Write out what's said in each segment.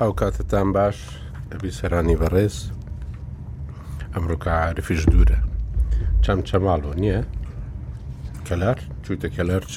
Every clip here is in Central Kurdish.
ئەو کاتتان باش بیسەرانی بەڕێز ئەمرۆکە عاعرفیش دوورە چەم چەماڵۆ نییە کەلار چووتە کەلار چ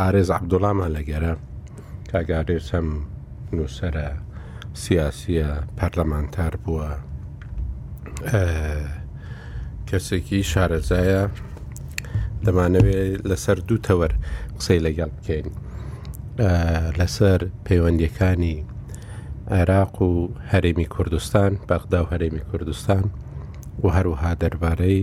ئارێز عەبدوڵامان لەگەرە کاک ئارێز هەم نووسرە سیاسیە پەرلەمانتار بووە کەسێکی شارەزایە دەمانەوێت لەسەر دوو تەوەر قسەی لەگەڵ بکەین لەسەر پەیوەندیەکانی عێراق و هەرێمی کوردستان بەغدا و هەرێمی کوردستان و هەروەها دەربارەی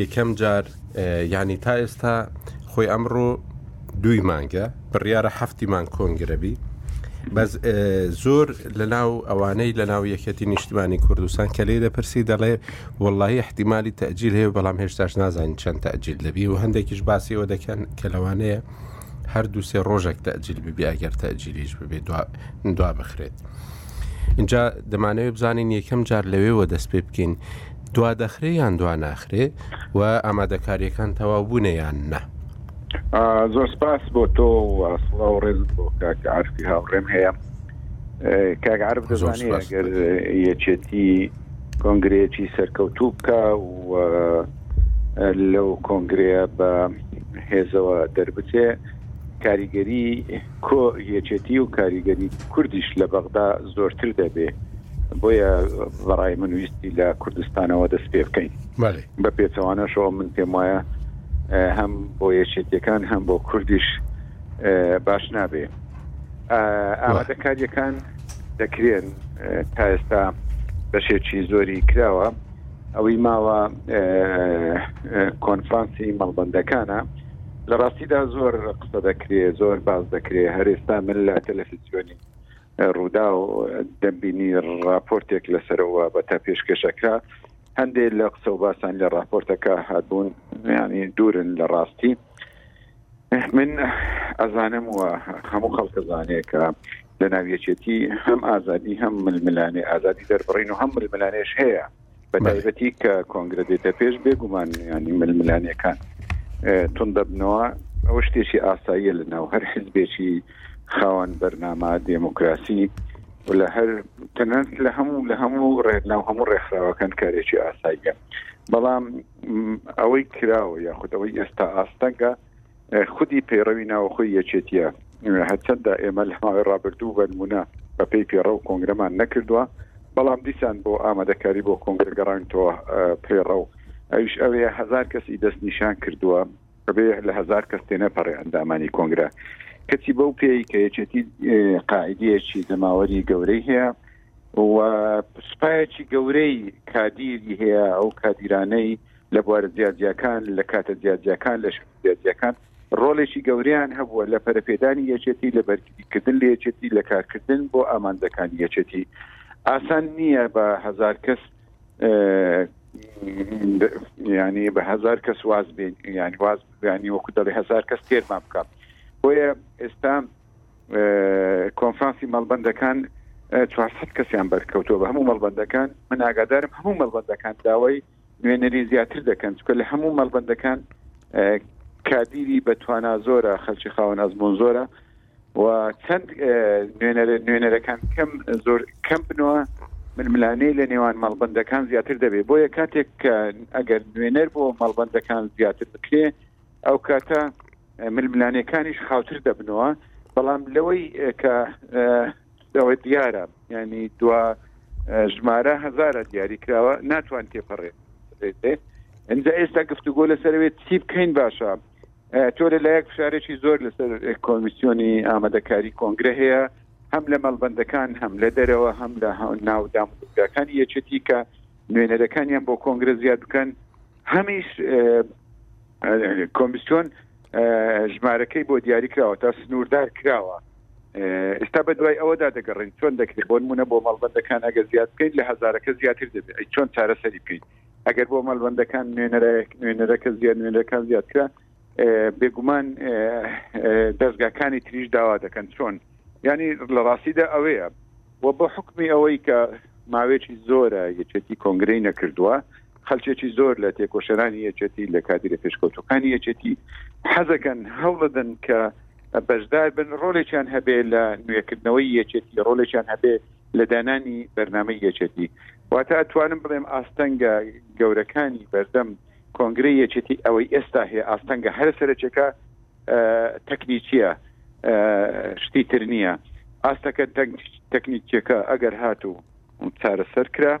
یەکەم جار یعنی تا ئێستا خۆی ئەمڕۆ دوی مانگە بڕیارە هەفتیمان کۆنگرەبی بەس زۆر لە ناو ئەوانەی لە ناو یەکەتی نیشتمانی کوردستان کە لێ دەپرسی دەڵێ واللهی احتیممالی تەجیل هەیە بەڵام هێشتاش نازانین چەند تەجیل دەبی و هەندێکیش باسیەوە دەکەن کە لەوانەیە هەردوو سێ ڕۆژێک تەجیل ببی ئەگەر تەجیلیش ببێ دوا بخرێت. اینجا دەمانەوێت بزانین یەکەم جار لەوێوە دەست پێ بکەین دوا دەخرێ یان دوا ناخرێ و ئامادەکاریەکان تەواو بوونە یان نا؟ زۆر سپاس بۆ تۆ وسڵا و ڕێزت بۆ کاک عرفی هاوڕێم هەیە کاک عرب دەزانانی ئەگەر یەکێتی کۆنگرەیەکی سەرکەوتوو بکە و لەو کۆنگرەیە بە هێزەوە دەربچێ کاریگەری کۆ یەکێتی و کاریگەری کوردیش لە بەغدا زۆرتر دەبێ بۆیە بەڕای من ویستی لە کوردستانەوە دەست پێ بکەین بە پێچەوانەشەوە من پێم وایە هەم بۆ یەکێتیەکان هەم بۆ کوردیش باش نابێ ئامادەکاریەکان دەکرێن تا ئێستا بەشێکی زۆری کراوە ئەوەی ماوە کۆنفرانسی مەڵبندەکانە لە ڕاستیدا زۆر قسە دەکرێ زۆر باز دەکرێ هەرێستا من لە تەلەفیزیۆنی ڕوودا و دەمبینی راپۆرتێک لەسەرەوە بە تا پێشکەشەکە هەندێک لە قسە و باسان لە راپۆرتەکە هاتبوون میانی دوورن لە ڕاستی من ئەزانم وە هەموو خەڵکەزانەیە کە لە ناویەکێتی هەم ئازادی هەم ململانێ ئازادی دەربڕین و هەم ململانێش هەیە بە تایبەتی کە کۆنگرە دێتە پێش بێگومان ینی ململانەکان تون دەبنەوە ئەو شتێکی ئاساییە لە ناو هەر حزبێکی خاوەن بەرنامە دێموکراسی و لە هەر تەنەت لە هەموو لە هەموو ڕێت ناو هەموو ڕێکخراوەکان کارێکی ئاساییە بەڵام ئەوەی کراوە یاخود ئەوەی ئێستا ئاستەنگە خودی پەیڕەوی ناوەخۆی یەکێتیە هەرچەندە ئێمە لە ماوەی ڕابردوو بەنمونە بە پێی پێڕە و کۆنگرەمان نەکردووە بەڵام دیسان بۆ ئامادەکاری بۆ کۆنگرە گەڕانتەوە پێڕە و ئەوش ئەوێ هزار کەسی دەست نیشان کردووە بەبێ لە هزار کەس تێنەپەڕێ ئەندامانی کۆنگرە کەچی بەو پێی کە یەکێتی قاعدەیەکی جەماوەری گەورەی هەیە و سوپایەکی گەورەی کادیری هەیە ئەو کادیرانەی لە بوارە جیاجیاکان لە کاتە جیاجیاکان لە شوێن جیاجیاکان ڕۆلێکی گەوریان هەبووە لە پەرپێدانی یەکێتی لە بەرگریکردن لە یەکێتی لە کارکردن بۆ ئامانجەکانی یەکێتی ئاسان نییە بە هزار کەس ینی بە هزار کەس واز بێن ینی واز ینی وەکو دەڵێ هزار کەس تێرمان بکات بۆیە ئێستا کۆنفرانسی مەڵبندەکان 400 کەسیان بەرکەوتەوە بە هەموو مەڵبندەکان من ئاگادارم هەموو مەڵبندەکان داوای نوێنەری زیاتر دەکەن چکە لە هەموو مەڵبندەکان کادیری بە توانا زۆرە خەلکی خاوەن ئەزمون زۆرە و چەند نوێنەرەکان کەم زۆر کەم بنەوە ململانەی لە نێوان مەڵبندەکان زیاتر دەبێت بۆیە کاتێک کە ئەگەر نوێنەر بۆ مەڵبندەکان زیاتر بکرێ ئەو کاتە ململانەکانیش خاوتر دەبنەوە بەڵام لەوەی کە ئەوە دیارە ینی دوا ژمارە هزارە دیاری کراوە ناتوان تێپەڕێ ئەجا ئێستا گفتوگۆ لەسەروێت چی بکەین باشە تۆ لە لایەک فشارێکی زۆر لەسەر کۆمیسیۆنی ئامادەکاری کۆنگرە هەیە هەم لە مەڵبندەکان هەم لە دەرەوە هەم لە ناودامداکانی یەکێتی کە نوێنەرەکانیان بۆ کۆنگرە زیاد بکەن هەمیش کۆمیسیۆن ژمارەکەی بۆ دیاری کراوە تا سنووردار کراوە ئستا بە دوای ئەوەدا دەگەڕین چۆن دەکرێت بۆ منە بۆ مەڵبندەکان ئەگە زیاد بکەین لە هزارەکە زیاتر دەبێت ئەی چۆن چارەسەری بکەین ئەگەر بۆ مەلبندەکان نوێنەرایەک نوێنەرەکە زیاد نوێنەکان زیادکرا بێگومان دەستگاکانی تریش داوا دەکەن چۆن ینی لە ڕاستیدا ئەوەیە و بە حکمی ئەوەی کە ماوێکی زۆرە یەکێتی کۆنگرەی نەکردووە خەلکێکی زۆر لە تێکۆشەرانی یەکێتی لە کادیرە پێشکەوتوەکانی یەکێتی حەزەکەن هەوڵدن کە بەشدار بن ڕۆلێکیان هەبێ لە نوێکردنەوەی یەکێتی ڕۆلێکیان هەبێ لە دانانی بەرنمەی یەکێتی واتە ئەتوانم بڵێم ئاستەنگە گەورەکانی بەردەم کۆنگری یەکێتی ئەوەی ئێستا هەیە ئاستەنگە هەر سەرچەکە تەکنیکیە شتی تر نییە ئاستەکە تەکنیکیەکە ئەگەر هاتوو چارەسەر کرا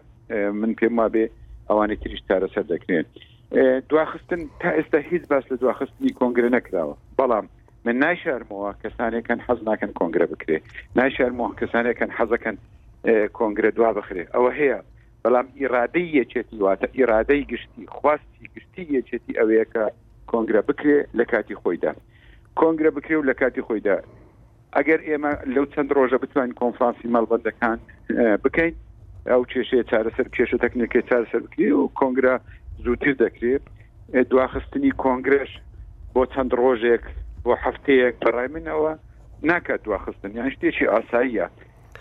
من پێم وابێ ئەوانەی تریش چارەسەر دەکرێن دواخستن تا ئێستا هیچ باس لە دواخستنی کۆنگرە نەکراوە بەڵام من نایشارمەوە کەسانێکن حەز ناکەن کۆنگرە بکرێ نایشارمەوە کەسانێکن حەزەکەن کۆنگرە دوا بخرێ ئەوە هەیە بەڵام ئیرادەی یەکێتی واتە ئیرادەی گشتی خواستی گشتی یەکێتی ئەوەیە کە کۆنگرە بکرێ لە کاتی خۆیدا کۆنگرە بکرێ و لە کاتی خۆیدا ئەگەر ئێمە لەو چەند ڕۆژە بتوانین کۆنفرانسی مەڵبندەکان بکەین ئەو کێشەیە چارەسەر کێشە تەکنەکەی چارەسەر بکری و کۆنگرا زووتر دەکرێت دواخستنی کۆنگرش بۆ چەند ڕۆژێک بۆ هەفتەیەک بەڕای منەوە ناکات دواخستن یان شتێکی ئاساییە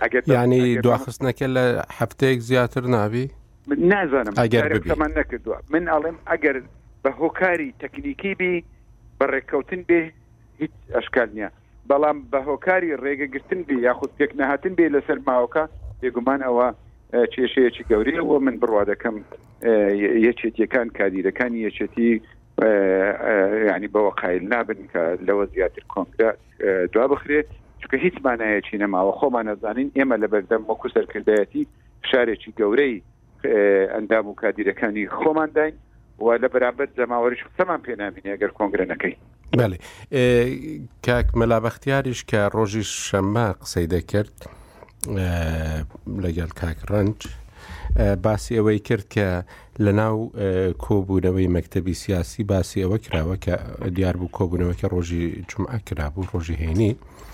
ئەگەر ینی دواخستنەکە لە هەفتەیەک زیاتر نابی من نازانم ئەگەرمان نەکردووە من ئەڵێم ئەگەر بە هۆکاری تەکنیکی بی بە ڕێککەوتن بێ هیچ ئەشکال نییە بەڵام بە هۆکاری ڕێگەگرتن بێ یاخود پێک نەهاتن بێ لەسەر ماوەکە بێگومان ئەوە کێشەیەکی گەورەیە و من بڕوا دەکەم یەکێتیەکان کادیرەکانی یەکێتی ینی بەوە قایل نابن کە لەوە زیاتر کۆنگرە دوا بخرێ چکە هیچ مانایەکی نەماوە خۆمان نەزانین ئێمە لە بەردەم وەکو سەرکردایەتی فشارێکی گەورەی ئەندام و کادیرەکانی خۆمان داین و لە بەرامبەر جەماوەریش قسەمان پێ نامینێ گەر کۆنگرە نەکەین بەێ کاک مەلابەختیاریش کە ڕۆژی شەممە قسەی دەکرد لەگەڵ کاک ڕەنج باسی ئەوەی کرد کە لە ناو کۆبوونەوەی مەکتتەبی سیاسی باسی ئەوە کراوە کە دیار بوو کۆبوونەوەکە ڕۆژی جمعە کرابوو ڕۆژی هەینی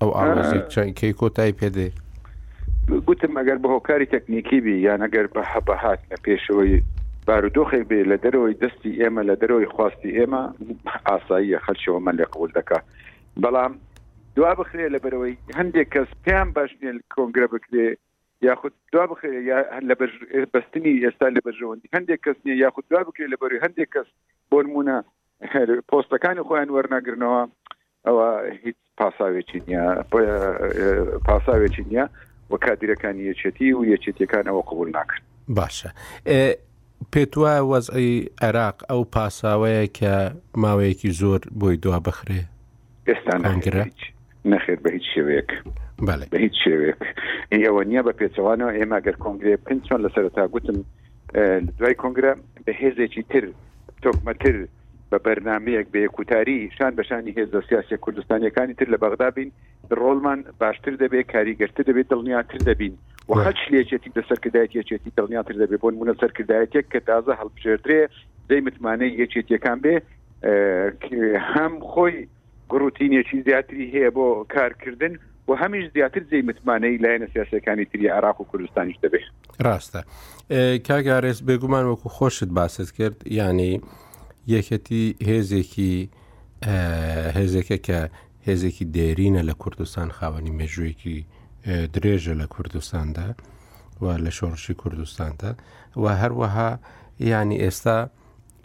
ئەو ئاڵۆزی چەند کەی کۆتایی پێدێ گوتم ئەگەر بە هۆکاری تەکنیکی بی یان ئەگەر بە هەبە هاتنە پێشەوەی بارودۆخێک بێ لە دەرەوەی دەستی ئێمە لە دەرەوەی خواستی ئێمە ئاساییە خەلچەوەمە لێ قبول دەکە بەڵام دوا بخرێ لە بەرەوەی هەندێک کەس پێیان باش نێن کۆنگرە بکرێ یاخود دوا بخێ لە بەستنی ئێستا لە بەرژەوەندی هەندێک کەس نیە یاخود دوا بکرێ لە بەروی هەندێک کەس بۆ نمونە پۆستەکانی خۆیان وەرناگرنەوە ئەوە هیچ پاساوێکی نییە بۆیە پاساوێکی نییە و کادیرەکانی یەکێتی و یەکێتیەکان ئەوە قبول ناکەن باشە پێت وایە وەزعی عێراق ئەو پاساوەیە کە ماوەیەکی زۆر بۆی دوا بخرێ ئێستا نەنگرە نەخێت بە هیچ شێوەیەک بە هیچ شێوێک ئەوە نییە بە پێچەوانەوە ئێمە گەر کۆنگرێ بکەین چۆن لەسەر تا گوتم دوای کۆنگرە بە هێزێکی تر تۆکمەتر بە بەرنامەیەک بێ کوتاری شان بە شانی هێزە سیاسە کوردستانیەکانی تر لە بەغدا بین ڕۆڵمان باشتر دەبێت کاریگەرتر دەبێت دڵنیاتر دەبین و هەچ لێچێتی لە سەرکردایەت یەکێتی دڵنیاتر دەبێت بۆن منە سەرکردایەتێک کە تازە هەڵبژێردرێ دەی متمانەی یەکێتیەکان بێ هەم خۆی گڕوتینێکی زیاتری هەیە بۆ کارکردن و هەمیش زیاتر جێی متمانەی لایەنە سیاسەکانی تری عراق و کوردستانیش دەبێت ڕاستە کاگارێز بێگومان وەکو خۆشت باست کرد ینی یەکەتی هێزێکی هێزێکە کە هێزێکی دێرینە لە کوردستان خاوەنی مێژوویەکی درێژە لە کوردستاندا و لە شۆڕشی کوردستاندا و هەروەها ینی ئێستا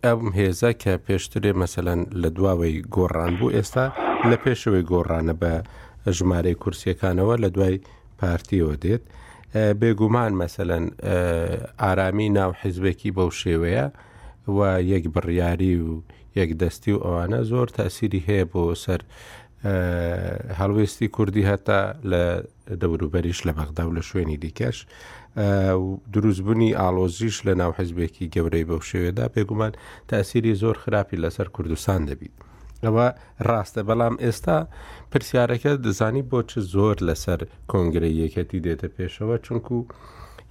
ئەم هێزە کە پێشترێ مەسەەن لە دواوەی گۆڕان بوو ئێستا لە پێشەوەی گۆڕانە بە ژمارەی کورسیەکانەوە لە دوای پارتیەوە دێت بێگومان مەسەەن ئارامی ناو حیزبێکی بەو شێوەیە و یەک بڕیاری و یەک دەستی و ئەوانە زۆر تاسیری هەیە بۆ سەر هەڵوێستی کوردی هەتا لە دەوروبەریش لە بەغدا و لە شوێنی دیکەش دروستبوونی ئاڵۆزیش لە ناو حزبێکی گەورەی بەو شێوێدا پێگومان تاسیری زۆر خراپی لەسەر کوردستان دەبیت. ئەوە ڕاستە بەڵام ئێستا پرسیارەکە دەزانی بۆ چ زۆر لەسەر کۆنگرە یەکەتی دێتە پێشەوە چونکو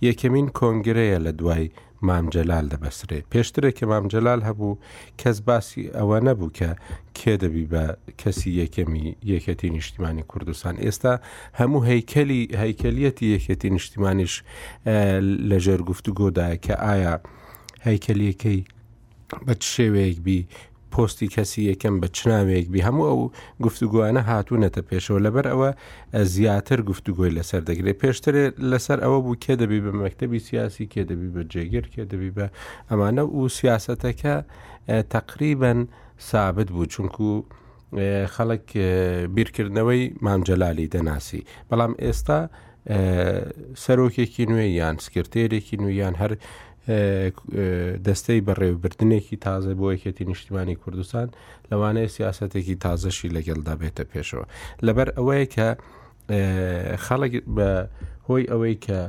یەکەمین کۆنگرەیە لە دوای مام جەلال دەبەسترێ. پێشترێ کە مام جەلال هەبوو کەس باسی ئەوە نەبوو کە کێ دەبی بە کەسی یەکەمی یەکێتی نیشتیمانی کوردستان. ئێستا هەموو هەیکەلی هەیکەلیەتی یەکێتی نیشتیمانیش لەژێر گفتوگۆدایە کە ئایا هەیکەلیەکەی بە چ شێوەیەک بی پۆستی کەسی یەکەم بە چناوێک بی هەموو ئەو گفتوگووانە هاتوونەتە پێشەوە لەبەر ئەوە زیاتر گفتوگۆی لەسەر دەگرێت پێشتر لەسەر ئەوە بوو کێ دەبی بە مەکتتەبی سیاسی کێ دەبی بە جێگر کێ دەبی بە ئەمانە و سیاستەکە تقریبن سابت بوو چونکو خەڵک بیرکردنەوەی مامجللالی دەناسی بەڵام ئێستا سەرۆکێکی نوێ یان سکرتێرێکی نوێ یان هەر دەستەی بەڕێوەبردنێکی تازە بۆ یەکێتی نیشتیمانی کوردستان لەوانەیە سیاسەتێکی تازەشی لەگەڵدا بێتە پێشەوە لەبەر ئەوەیە کە خەڵک بە هۆی ئەوەی کە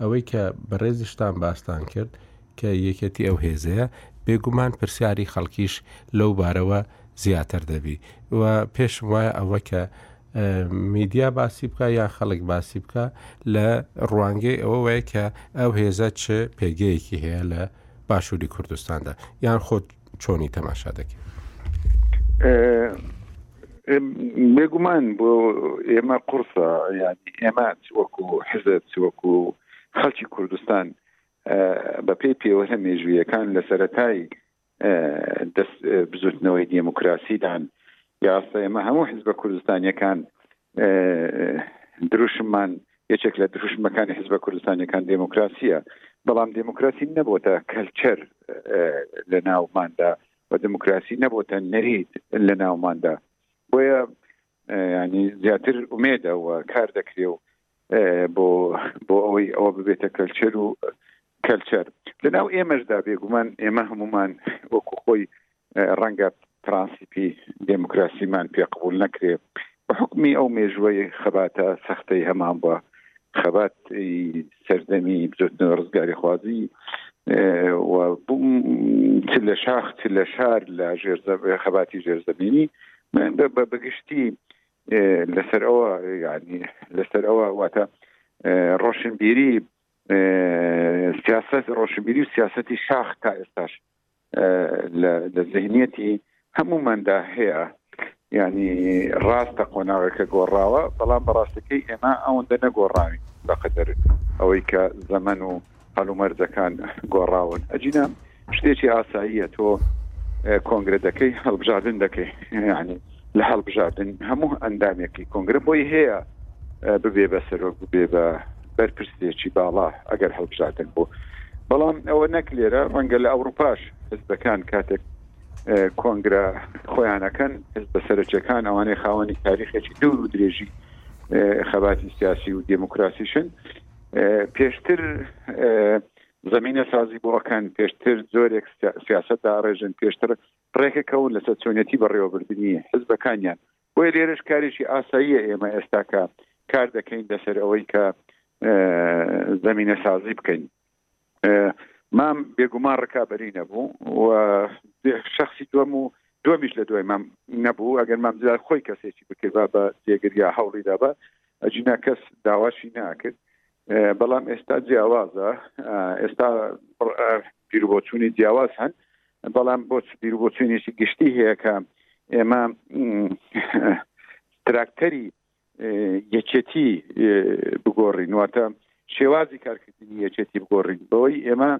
ئەوەی کە بەڕێزیشتان باستان کرد کە یەکێتی ئەو هێزەیە بێگومان پرسیاری خەڵکیش لەو بارەوە زیاتر دەبی و پێشم وایە ئەوە کە میدیا باسی بکە یا خەڵک باسی بکە لە ڕوانگەی ئەوە وایە کە ئەو هێزە چ پێگەیەکی هەیە لە باشووری کوردستاندا یان خۆت چۆنی تەماشا دەکەیت بێگومان بۆ ئێمە قرسە یانی ئێمە وەکو حزت وەکو خەڵکی کوردستان بەپی پێوەرە مێژویەکان لە سەتای دەست بزوتنەوەی دێموکراسیدان یاستە ئێمە هەموو حزبە کوردستانیەکان دروشممان یەکێک لە دروشمەکانی حزبە کوردستانیەکان دێموکراسیە بەڵام دێموکراسی نەبووتە کەلچەر لە ناوماندا و دموکراسی نەبووتە نەریت لە ناوماندا بۆیە ینی زیاتر ئومێدەوە کار دەکرێ و بۆ بۆ ئەوەی ئەوە ببێتە کەلچەر و کەلچەر لەناو ئێمەشدا بێگومان ئێمە هەمومان وەکو خۆی ڕەنگە پرانسیپی دموکراسیمان پێ قبول نەکرێ بە حکمی ئەو مێژوەی خەباتە سەختەی هەمان بە خەبات سەردەمی بزوتنەوە ڕزگاری خوازی لە شاخ لە شار لە ژێرزە خەباتی ژێرزەمینی بەگشتی لەسەر ئەوە ینی لەسەر ئەوە واتە ڕۆشنبیری سیاست ڕۆشنبیری و سیاستی شاخ تا ئێستاش لە زیهنیەتی هەموماندا هەیە ینی ڕاستە قۆناغەکە گۆڕاوە بەڵام بەڕاستەکەی ئێمە ئەوەندە نەگۆڕاوین بەقدر ئەوەی کە زەمن و هەلومەرجەکان گۆڕاون ئەجینا شتێکی ئاساییە تۆ کۆنگرە دەکەی هەڵبژاردن دەکەی یعنی لە هەڵبژاردن هەموو ئەندامێکی کۆنگرە بۆی هەیە ببێ بە سەرۆک ببێ بە بەرپرسێکی باڵا ئەگەر هەڵبژاردن بوو بەڵام ئەوە نەک لێرە ڕەنگە لە ئەوروپاش حزبەکان کاتێک کۆنگرە خۆیانەکەن حزبە سەرچەکان ئەوانەی خاوەنی تاریخێکی دوور و درێژی خەباتی سیاسی و دموکراسیشن پێشتر زمینە سازی بۆ ئەکەن پێشتر زۆرێک سیاست داڕێژن پێشتر ڕێکەکەون لەسەر چۆنێتی بەڕێوەبردننی حزبەکانیان بۆی لێرش کارێکی ئاساییە ئێمە ئێستاکە کار دەکەین لەسەر ئەوەی کە زمینە سازی بکەین مام بێگومان ڕکابی نەبوو و شخصی دوم و دومیش لە دوای مام نەبوو ئەگەر مام جلال خۆی کەسێکی بکرد بە جێگر یا هەوڵیدا بە ئەجینا کەس داواشی ناکرد بەڵام ئێستا جیاوازە ئێستا بیربۆچوونی جیاواز هەن بەڵام بۆ بیربۆچوونیشی گشتی هەیە کە ئێمە تراکتەری یەکێتی بگۆڕین واتە شێوازی کارکردنی یەکێتی بگۆڕین بەوەی ئێمە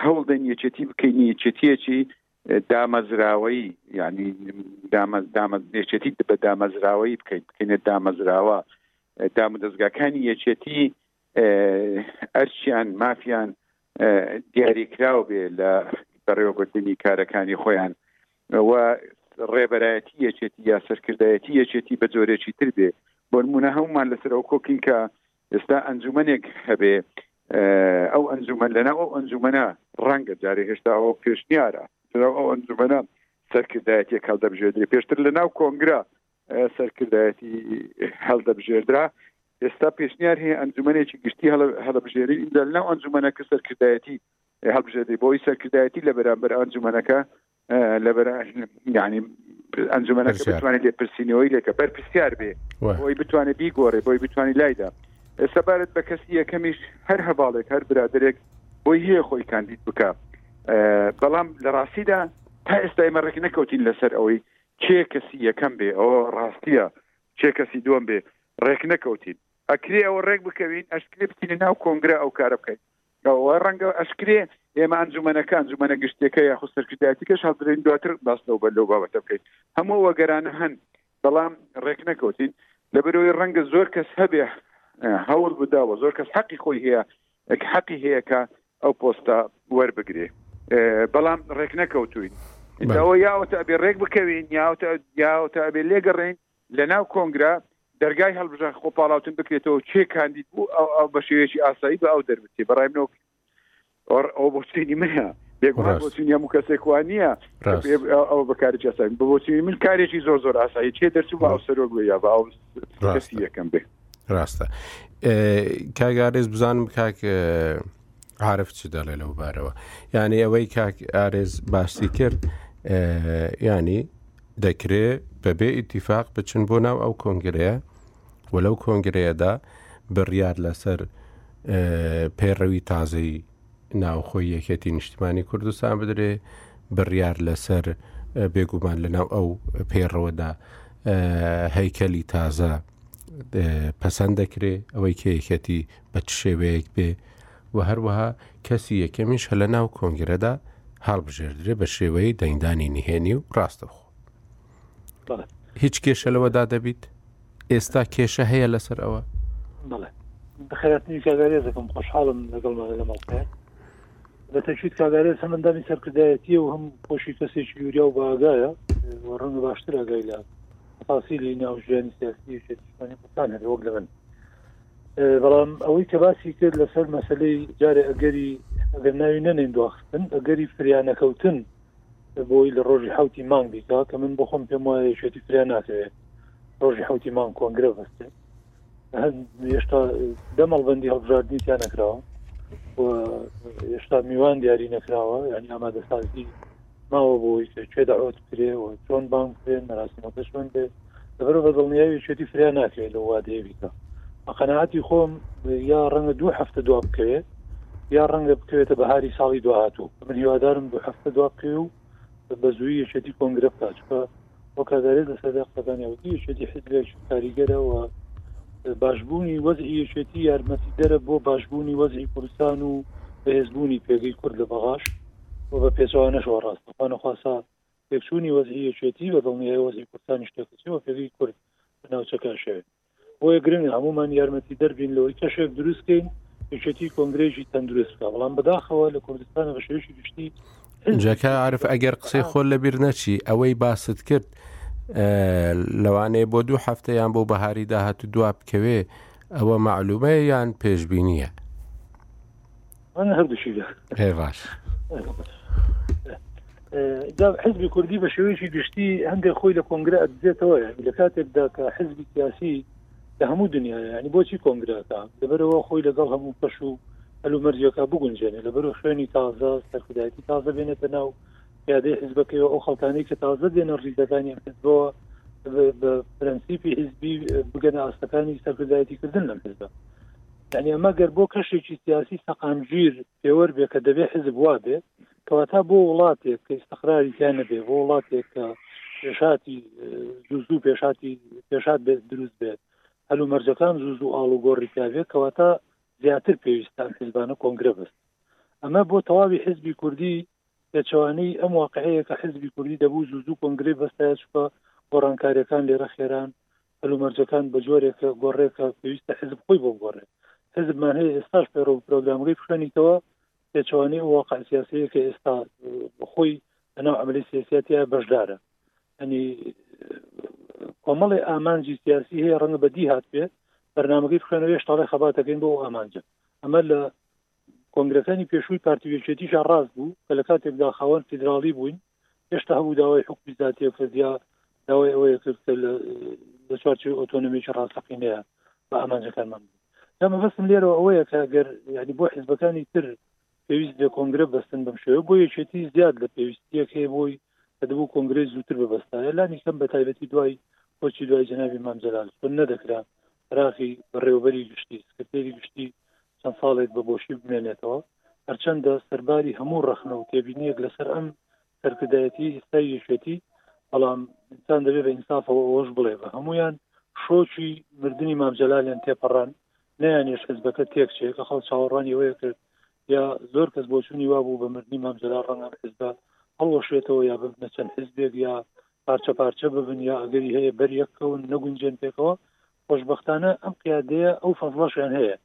هەوڵدەین یەکێتی بکەین یەکێتیەکی دامەزراوەیی ینی دامەزێچێتی بە دامەزراوەیی بکەین بکەینە دامەزراوە دام دەستگاکانی یەکێتی ئەرچیان مافیان دیاریکراو بێ لە بەڕێوەبردننی کارەکانی خۆیان ئەوە ڕێبەرایەتی یەکێتی یا سەرکردایەتی یەکێتی بە جۆرێکی تر بێ بۆنمونە هەمومان لەسەر ئەو کۆکین کە ئێستا ئەنجومەنێک هەبێ ئەو ئەنجومەن لەنا ئەو ئەنجومەنە ڕەنگە جارێ هێشتا ئەو پێشنیارە ئەو ئەنجومەنە سەرکردایەتی کاڵ دەبژێدرێ پێشتر لە ناو کۆنگرا سەرکردایەتی هەڵدەبژێردرا ئێستا پێشنیار هەیە ئەنجومەنێکی گشتی هەڵبژێری ئینجا لەو ئەنجومەنە کە سەرکردایەتی هەڵبژێری بۆی سەرکردایەتی لە بەرامبەر ئەنجومەنەکە لە ینی ئەنجومەنەکە بتوانێت لێ پرسیینەوەی لێکە بەر پرسیار بێ بۆی بتوانێت بیگۆڕێ بۆی بتانی لایدا سەبارەت بە کەسی یەکەمیش هەر هەواڵێک هەر برادێک بۆی هەیە خۆی کاندید بکە بەڵام لە ڕاستیدا تا ئێستا ئێمە ڕێک نەکەوتین لەسەر ئەوەی کێ کەسی یەکەم بێ ئەوە ڕاستیە کێ کەسی دووەم بێ ڕێک نەکەوتین ئەکرێ ئەوە ڕێک بکەوین ئەشکرێ بچینە ناو کۆنگرە ئەو کارە بکەین ئەوە ڕەنگە ئەشکرێ ئێمە ئەنجومەنەکان جومەنە گشتەکە یاخو سەرکردایەتیکەش هەڵدرێن دواتر باس لەو بەر لەو بابەتە بکەین هەموو وەگەرانە هەن بەڵام ڕێک نەکەوتین لەبەرەوەی ڕەنگە زۆر کەس هەبێ هەوڵ بداوە زۆر کەس حەقی خۆی هەیە حەقی هەیە کە ئەو پۆستە وەربگرێ بەڵام ڕێک نەکەوتوین ئەوە یاوەتە ئەبێ ڕێک بکەوین یاوتە یاوتە ئەبێ لێگەڕین لە ناو کۆنگرا دەرگای هەڵبژە خۆ پاڵاوتن بکرێتەوە چێ کاندید بوو ئەو بە شێوەیەکی ئاسایی بە ئەو دەربچێ بەڕای منەوە ئەو بۆچینی منە بێگومان بۆچینی هەموو کەسێکوان نییە ئەو بەکاری جاسایی بۆچینی من کارێکی زۆر زۆر ئاسایی چێ دەرچوو بە ئەو سەرۆک بە یا بە ئەو کەسی یەکەم بێت ڕاستە کاگارێز بزانم کاک عاعرف چ دەڵێ لەو بارەوە یعنی ئەوەی کاک ئارێز باسی کرد ینی دەکرێ بەبێ ئیتیفاق بچن بۆ ناو ئەو کۆنگرەیە و لەو کۆنگرەیەدا بڕیار لەسەر پەیڕەوی تازەی ناوخۆی یەکێتی نیشتمانی کوردستان بدرێ بڕیار لەسەر بێگومان لەناو ئەو پێڕەوەدا هەیکەلی تازە پەسەند دەکرێ ئەوەی کێکەتی بە شێوەیەک بێ و هەروەها کەسی یەکەمیش هە لە ناو کۆنگرەدا هەڵبژێردرێ بە شێوەی دەنگدانی نهێنی و ڕاستەخۆ بەڵێ هیچ کێشە لەوەدا دەبیت ئێستا کێشە هەیە لەسەر ئەوە بەڵێ بەخێراتنی کاگارێزەکەم خۆشحاڵم لەگەڵمانە لە مەڵقەیە بە تەشید کاگارێز هەمەندامی سەرکردایەتیە و هەم خۆشی کەسێکی یوریا و باگایە ڕەنگە باشتر ئەگای لە تاسیلی ناو ژیانی سیاسی شێتشمانی قوتان هەر وەک لە من بەڵام ئەوەی کە باسی کرد لەسەر مەسلەی جارێ ئەگەری ئەگەر ناوی نەنێن دواخستن ئەگەری فریانەکەوتن بۆی لە ڕۆژی حوتی مانگ بیکە کە من بخۆم پێم وایە یەکێتی فریا ناکەوێت ڕۆژی حوتی مانگ کۆنگرە بەستێت هێشتا دەمەڵبندی هەڵبژاردنی تیا نەکراوە هێشتا میوان دیاری نەکراوە ینی ئامادەسازی ماوە بۆی کوێ داوت کرێ و چۆن بانگ کرێن مەراسیمەکە چۆن بێت لەبەر بە دڵنیای یەکێتی فریا ناکرێت لە وادەیە بیکە بە قەنەعەتی خۆم یا ڕەنگە دوو هەفتە دوا بکەوێت یا ڕەنگە بکەوێتە بەهاری ساڵی داهاتوو من هیوادارم دوو هەفتە دوا بکەێ و بە زووی یەکێتی کۆنگرە بکات چکە بۆ کاگارێ لە سەدا قەکانیوتی یەکێتی حزبێک کاریگەرەوە باشبوونی وەزی یەکێتی یارمەتی دەرە بۆ باشبوونی وەزی کوردستان و بەهێزبوونی پێگەی کورد لە بەغاش و بە پێچوانەشەوە ڕاستەخوانەخواسا تێکچوونی وەزعی یەکێتی بە دڵنیایی وەزعی کوردستانیش تێکەچێ و پێگەی کورد لە ناوچەکە ئەشێوێ. بۆیە گرنگە هەموومان یارمەتیدەر بین لەوەی کەشێک دروست کەین یەکێتی کۆنگرەیەکی تەندروست بکا، بەڵام بەداخەوە لە کوردستانە بە شێوەیەکی گشتی جەکە عارف ئەگەر قسەی خۆل لەبیر نەچی ئەوەی باست کرد لەوانەیە بۆ دوو هەفتە یان بۆ بەهاری داهات و دوا بکەوێ ئەوە معلومەیە یان پێشببینیە من هەردووشی دەکرد هێ باش جا حزبی کوردی بە شێوەیەکی گشتی هەندێک خۆی لە کۆنگرە ئەدزێتەوە یعنی لە کاتێکدا کە حزبی سیاسی لە هەموو دنیا ینی بۆچی کۆنگراکە لەبەرەوە خۆی لەگەڵ هەموو پەش و هەلو مەرجەکە بگونجێنێ لەبەر خوێنی تازە سەرکردایەتی تازە بێنێتە ناو پیادەی حزبەکەەوە ئەو خەڵکانی کە تازە دێنە ڕیزەکانی حزبەوە بە پرەنسیپی حزبی بگەنە ئاستەکانی سەرکردایەتی کردن لەم حزبە یانێ ئەمە گەر بۆ کەشێکی سیاسی سەقامگیر پێوەر بێ کە دەبێ حزب وابێ کەواتا بۆ وڵاتێک کە ئیسقراری تیا نەبێ بۆ وڵاتێک کە پێشاتی زوزوو پێشاتی پێشات بێت دروست بێت هەل و مەرجەکان زوزوو ئاڵ و گۆڕی تابێت کەواتا زیاتر پێویستان حزبانە کۆنگرە بست ئەمە بۆ تەواوی حزبی کوردی پێچوانەی ئەم واقعەیە کە حزبی کوردی دەبوو زوزوو کۆنگری بەستایە چکە گۆڕانکاریەکان لێرە خێران هەلومەرجەکان بە جۆرێک گۆڕێ کە پێویستە حزب خۆی بۆ بگۆڕێت حزبمان هەیە ئێستاش پەیڕە و پرۆگرامەکەی پشانیتەوە پێچوانی ئەو واقع سیاسەیە کە ئێستا خۆی لەناو عملی سیاسیاتە بەشدارە ئەنی کۆمەڵی ئامانجی سیاسی هەیە ڕەنگە بەدی هات بێ بەرنمەکەی بخێنەوەش تاڵی خەباتەکەین بۆ ئامانجە ئەمە لە کۆنگرەکانی پێشووی پارتیوێچێتیش ڕاست بوو کە لە کاتێکدا خاوەن فیدراڵی بووین هێشتا هەموو داوای حکومی زاتیە کردیا داوای ئەوەیە کرد کە لە چوارچوی ئۆتۆنمیکی ڕاستەقینەیە بە ئامانجەکانمان ئەمە بەسم لێرەوە ئەوەیە کە گەر ینی بۆ حزبەکانی تر پێویست بێ کۆنگرە بەستن بم شێوە بۆ یەکێتی زیاد لە پێویستیەک هەیە بۆی کە دەبوو کۆنگرەی زووتر ببستایە لانی کەم بە تایبەتی دوای کۆچی دوای جنابی مامجلال چون نەدەکرا راقی بەڕێوبەری گشتی سکرتێری گشتی چەند ساڵێک بە بۆشی بمێنێتەوە هەرچەندە سەرباری هەموو ڕەخنە و تێبینیەک لەسەر ئەم سەرکردایەتی ئیستای یەکێتی بەڵام ئینسان دەبێت بە ئینسافەوە ئەوەش بڵێ بە هەمویان شۆکی مردنی مامجللالیان تێپەڕان نیانێش حزبەکە تێک چێکە خەڵ چاوەڕوانی ئەوەیە کرد یا زۆر کەس بۆچوونی وا بوو بە مردنی مامجللا ڕەنگە حزبە هەڵوەشێتەوە یا ببنە چەند حزبێک یا پارچە پارچە ببن یا ئەگەری هەیە بەریەکەون نەگونجێن پێکەوە خۆشببختانە ئەم قیادەیە ئەو فەزڵەشیان هەیە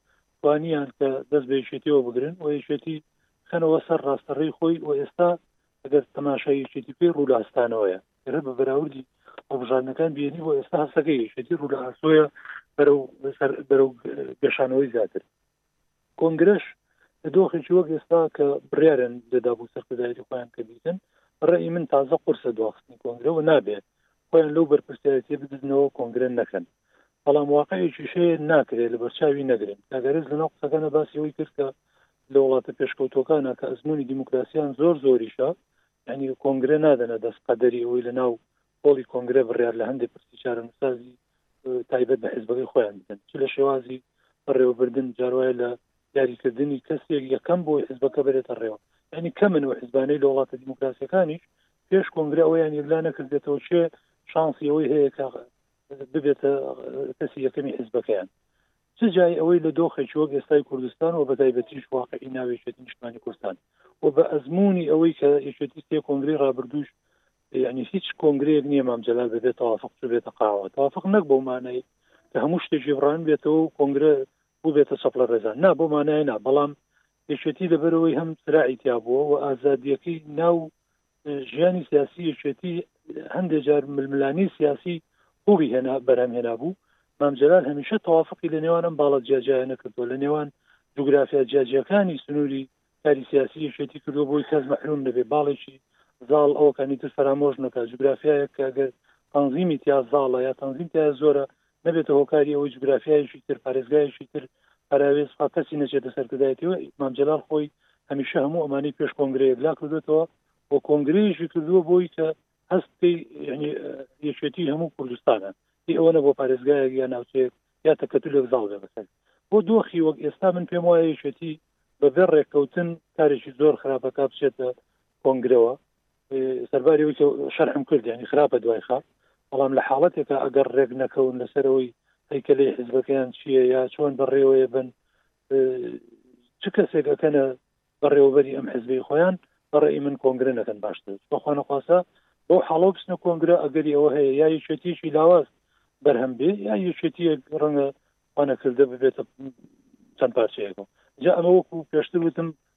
توانیان کە دەست بە یەکێتیەوە بگرن و یەکێتی خەنەوە سەر ڕاستەڕێی خۆی و ئێستا ئەگەر تەماشای یەکێتی پێی ڕوو لە هەستانەوەیە گەرە بە بەراوردی هەڵبژاردنەکان بینی بۆ ئێستا هەستەکە یەکێتی ڕوو لە ئاسۆیە بەرەو بەرەو گەشانەوەی زیاتر کۆنگرش لە دۆخێکی وەک ئێستا کە بڕارن لەدا بوو سەرکردایەتی خۆیان کە بیتن ڕێی من تازە قرسە دواخستنی کۆنگرەوە نابێت خۆیان لەو بەرپرسیارەتی بدزنەوە کۆنگرن نەکەن بەڵام واقعێکیش هەیە ناکرێت لەبەرچاوی نەگرین ئەگەرز لەناو قسەکانە باسی ئەوی کرد کە لە وڵاتە پێشکەوتۆکانە کە ئەزمموی دیموکراسیان زۆر زۆریشە ینی کۆنگرە نادەنە دەست قەدەری ئەوی لە ناو پۆڵی کۆنگرە بڕیار لە هەندێک پرسی چارەنووسازی تایبەت بە حزبەکەی خۆیان بدەن چ لە شێوازی بەڕێوەبردن جاروایە لە یاریکردنی کەسێک یەکەم بۆی حزبەکە بێتە ڕێوە ینی کەمن و حزبانەی لە وڵاتە دیموکراسیەکانیش پێش کۆنگرە ئەویان یەکلا نەکردێتەوە چێ شانسی ئەوەی هەیە کە ببێتە کەسی یەکەمی حزبەکەیان چ جای ئەوەی لە دۆخێکی وەک ئێستای کوردستان و بەتایبەتیش واقعی ناوێکێتی نیشتمانی کوردستان و بە ئەزمموی ئەوەی کە یەکێتی سێ کۆنگری رابردوش یعنی هیچ کۆنگرەیەک نییە مامجلال بەبێت تەوافق بێتە قاوە تەوافق نەک بۆ مانای کە هەموو شتێکی بڕان بێتەوە و کۆنگرە بوو بێتە چەپڵە ڕێزان نا بۆ مانای نا بەڵام یەکێتی لەبەرەوەی هەم سراعی تیا بووە و ئازادیەکەی ناو ژیانی سیاسی یەکێتی هەندێک جار ململانی سیاسی قوڵی هێنا بەرهەم هێنا بوو مامجلال هەمیشە تەوافقی لە نێوان ئەم باڵە جیاجیای نەکردووە لە نێوان جوگرافیا جیاجیەکانی سنووری کاری سیاسی یەکێتی کردو بۆی کەس مەحروم نەبێ باڵێکی زاڵ ئەوەکانی تر فەرامۆش نەکە جوگرافیایە کە گەر تەنظیمی تیا زاڵە یا تەنظیم تیا زۆرە نەبێتە هۆکاری ئەوەی جوگرافیایەکی تر پارێزگایەکی تر پەراوێز پا کەسی نەچێتە سەرکردایەتیەوە مام جەلال خۆی هەمیشە هەموو ئەمانەی پێش کۆنگرە یەکلا کردوێتەوە و کۆنگرەیەکی کردووە بۆی کە هەست بکەی یعنی یەکێتی هەموو کوردستانە هی ئەوە نەبوو پارێزگایەک یا ناوچەیەک یا تەکەتولێک زاڵ بێ بەسەر بۆ دۆخی وەک ئێستا من پێم وایە یەکێتی بەبێ ڕێککەوتن کارێکی زۆر خراپەکە بچێتە کۆنگرەوە سەرباری و شەرحم کرد ینی خراپە دوای خاپ بەڵام لە حاڵەتێکە ئەگەر ڕێک نەکەون لەسەرەوەی هەیکە لەی حزبەکەیان چییە یا چۆن بەڕێوەیە بن چ کەسێک ئەەکەنە بەڕێوەبەری ئەم حزبی خۆیان بەڕێ من کۆنگرە نەکەن باشتر بەخوانەخواسە بۆ حاڵۆ بچنە کۆنگرە ئەگەری ئەوە هەیە یا یەکێتیشی لاواز بەرهەم بێ یا یەکێتیەک ڕەنگە وانەکردە ببێتە چەند پارچەیەەوە جا ئەمە وەکو پێشتر وتم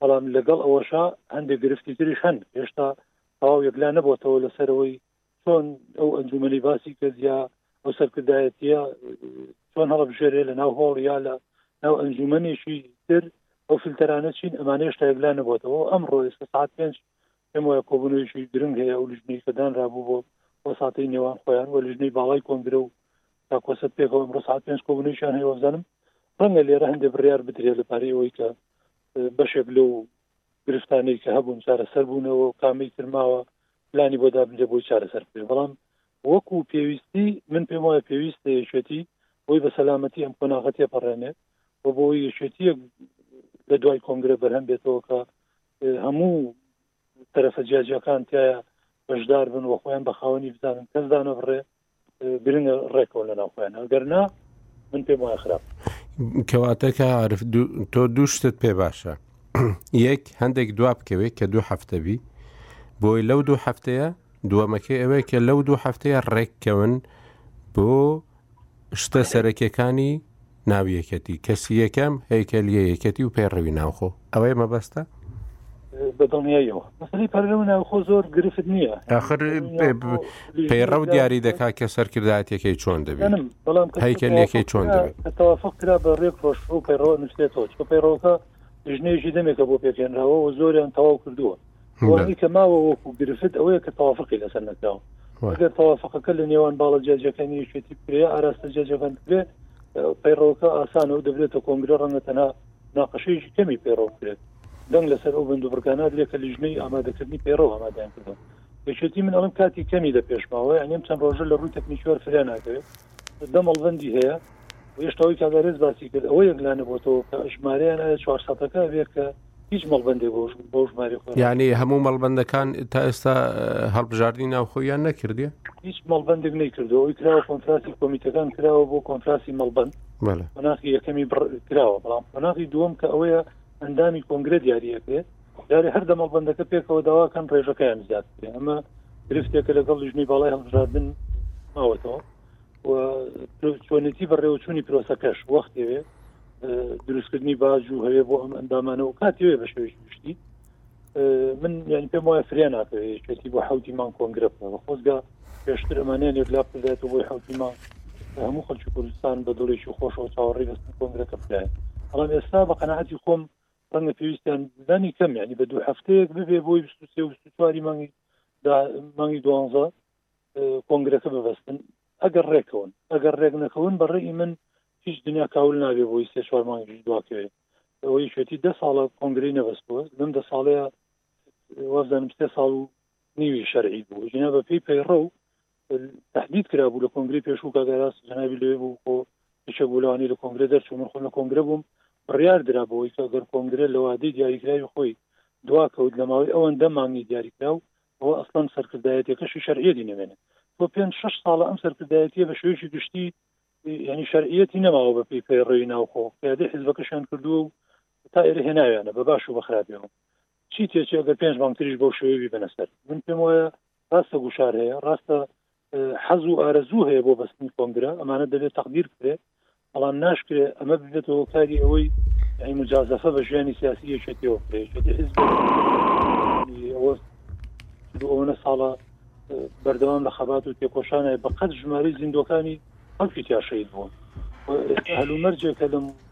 بەڵام لەگەڵ ئەوەشا هەندێک گرفتی تریش هەن هێشتا تەواو یەکلا نەبووتەوە لەسەرەوەی چۆن ئەو ئەنجومەنی باسی کرد یا ئەو سەرکردایەتە چۆن هەڵبژێرێ لە ناو هۆڵ یا لە ناو ئەنجومەنێکی تر ئەو فلتەرانە چین ئەمانەیە شتایبلا نەبووتەوە ئەم ڕۆیسکە ساعت پێنج پێم وایە کۆبوونەوەیشی گرنگ هەیە و لژنەی کەدان رابوو بۆ وەساتی نێوان خۆیان و لژنەی باڵای کۆنگرە و تاکۆ سەد پێکەوە ئەمڕۆ ساعت پێنج کۆبنەویشان هەیە وەزانم ڕەنگە لێرە هەندێک بڕیار بدرێ لە پارەی ئەوەی کە بەشێک لەو گرفتانەی کە هەبوون چارەسەر بوونەوە و کامی ترماوە پلانی بۆ دابنرێ بۆی چارەسەر بێ بەڵام وەکو پێویستی من پێم وایە پێویستە یەکێتی بۆی بە سەلامەتی ئەم قۆناغە تێپەڕێنێ و بۆ یەکێتیەک لە دوای کۆنگرە بەرهەم بێتەوە کە هەموو تەرەفە جیاجیەکان تایە بەشدار بن و خۆیان بە خاوەنی بزانن کەس دانە بڕێ گرنگە ڕێکەوە لە ناوخۆیان ئەگەرنا من پێم وای خراپ کەواتەکە عرف تۆ دووشتت پێ باشە یەک هەندێک دوا بکەوێت کە دوو هەفتە بی بۆی لەو دوو هەفتەیە دووەمەکەی ئەوەیە کە لەو دوو هەفتەیە ڕێککەون بۆ شتە سەرەکیەکانی ناو یەکەتی کەسی یەکەم هەیکەلیە یەکەتی و پەیڕەوی ناوخۆ ئەوەی مەبەستە بەدڵنیایەوە مەسلی پەرەوە ناوخۆ زۆر گرفت نییە ئەخر پەیڕە و دیاری دەکات کە سەرکرداتەکەی چۆن دەبێت بەڵام هەیکەلەکەی چۆن دەبێت تەوافق کرا بە ڕێک ڕۆژ و پەیڕەوە نووسێتەوە چۆ پەیڕەوەکە ژنێژی دەمێکە بۆ پێکێنراوە و زۆریان تەواو کردووە ئەوەی کە ماوە وەکو گرفت ئەوەیە کە تەوافقی لەسەر نەکراوە ئەگەر تەوافقەکە لە نێوان باڵە جیاجەکانی یەکێتی کرێ ئاراستە جیاجەکان کرێ پەیڕەوەکە ئاسانە و دەبێتە کۆنگرە ڕەنگە تەنها ناقەشەیەکی کەمی پەیڕەو کرێت دەنگ لەسەر ئەو بند و بڕگانات لێکە لیژنەی ئامادەکردنی پەیڕەوە ئامادەیان کردو یەکێتی من ئەڵم کاتی کەمی لە پێشماوە ئەنیم چەند ڕۆژە لە ڕووی تەکنیکیوار فریا ناکەوێت دەمەڵبندی هەیە هێشتەوەی کاگارێز باسی کرد ئەوە یەکلانە بۆتەوە کە ژمارەیان ئایا چوار سەدەکە بێت کە هیچ مەڵبندێک بۆش بۆ ژماری خۆ یعنی هەموو مەڵبندەکان تا ئێستا هەڵبژاردننی ناوخۆیان نەکردێ هیچ مەڵبندێک نەیکردو ئەوی کراوە کۆنفراسی کۆمیتەکان کراوە بۆ کۆنفراسی مەڵبند قۆناخی یەکەمی کراوە بەڵام قۆناغی دووەم کە ئەوەیە ئەندامی کۆنگرە دیارەکرێت داری هەردە مەڵبندەکە پێکەوە داواکەن ڕێژەکەیان زیاد ئەمە گرفتێکە لەگەڵ لیژنەی باڵای هەڵبژاردن ماوەتەوە چۆنێتی بەڕێوەچوونی پرۆسەکەش وەختێوێ دروستکردنی باج و هەیە بۆ ئەم ئەندامانە و کاتی وێ بە شێوەی گشتی من یان پێم وایە فریا ناکەێتی بۆ حوتی مانگ کۆنگرە بکەوە خۆزگە پێشتر ئەمانیان یەکلا بدات بۆی حوتی مانگ هەموو خەلکی کوردستان بە دڵێکی خۆشەوە چاوەڕی دەستن کۆنگرەکە بدایە بەڵام ئێستا بە قەنەعاتی خۆم ڕەنگە پێویستیان دانی کەم ینی بە دوو هەفتەیەک ببێ بۆی سواری مانگی مانگی دوانزە کۆنگرەکە ببەستن ئەگەر ڕێکەون ئەگەر ڕێک نەکەون بەڕێی من هیچ دنیا کاول نابێ بۆی سێ چوار مانگ دواکەوێ ئەوەی شێتی ده ساڵە کۆنگری نەبەستوە لەم دە ساڵەیە وازانم سێ ساڵ و نیوی شەرعی بوو جنا بە پێی پەیڕە و تهدید کرا بوو لە کۆنگری پێشوو کاگەراست جنابی لێ بوو بۆ یەکە بولانی لە کۆنگرە دەرچوو من خۆم لە کۆنگرە بووم بڕیار درا بۆی کە گەر کۆنگرە لەوادەی دیاریکراوی خۆی دوا کەوت لە ماوەی ئەوەن دەمانگی دیاریکرا و ئەوە ئەسڵەن سەرکردایەتیەکەشی شەرعیەتی نەمێنێت بۆ پێنج شش ساڵە ئەم سەرکردایەتیە بە شێوەیەکی گشتی ینی شەرعیەتی نەماوە بە پێی پەیڕەوی ناوخۆ قیادی حیزبەکەشیان کردووە و تا ئێرە هێناویانە بە باش و بەخراپیەوە چی تێچێ گەر پێنج مانگتریش بەو شێوەی بنەسەر من پێم وایە ڕاستە گوشار هەیە ڕاستە حەز و ئارەزوو هەیە بۆ بەستنی کۆنگرە ئەمانە دەبێت تەقدیر بکرێت بەڵام ناشکرێت ئەمە ببێتەوە کاری ئەوەی یعنی مجازەفە بە ژیانی سیاسی یەکێتیەوە کرێت حزب ئەوەنە ساڵە بەردەوام لە خەبات و تێکۆشانە بەقەت ژماری زیندۆکانی ئەم پیتیاشەی بووە هەلومەرجێکە لەم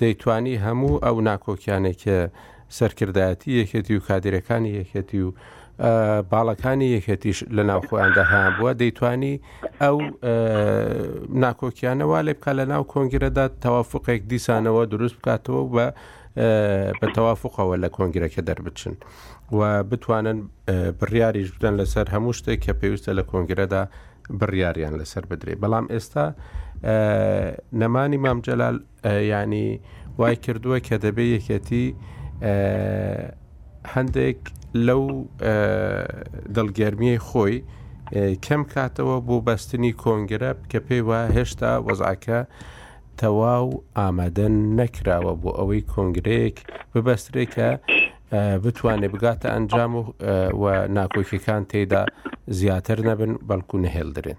دەیتوانی هەموو ئەو ناکۆکیانەی کە سەرکردایەتی یەکێتی و کادرەکانی یەکێتی و باڵەکانی یەکێتیش لە ناو خۆیاندا هەیان بووە دەیتوانی ئەو ناکۆکیانەوە لێ بکە لە ناو کۆنگرەدا تەوافقێک دیسانەوە دروست بکاتەوە بە بە تەوافقەوە لە کۆنگرەکە دەربچن و بتوانن بڕیاریش بدەن لەسەر هەموو شتێک کە پێویستە لە کۆنگرەدا بڕیاریان لەسەر بدرێت بەڵام ئێستا نەمانی مامجلال یانی وای کردووە کە دەبێ یەکێتی هەندێک لەو دڵگەرمیەی خۆی کەم کاتەوە بۆ بەستنی کۆنگرە کە پێی وا هێشتا وەزعەکە تەواو ئامادە نەکراوە بۆ ئەوەی کۆنگرەیەک ببەسترێکە بتوانێت بگاتە ئەنجام و ناکۆکیەکان تێدا زیاتر نەبن بەڵکو نەهێڵدرێن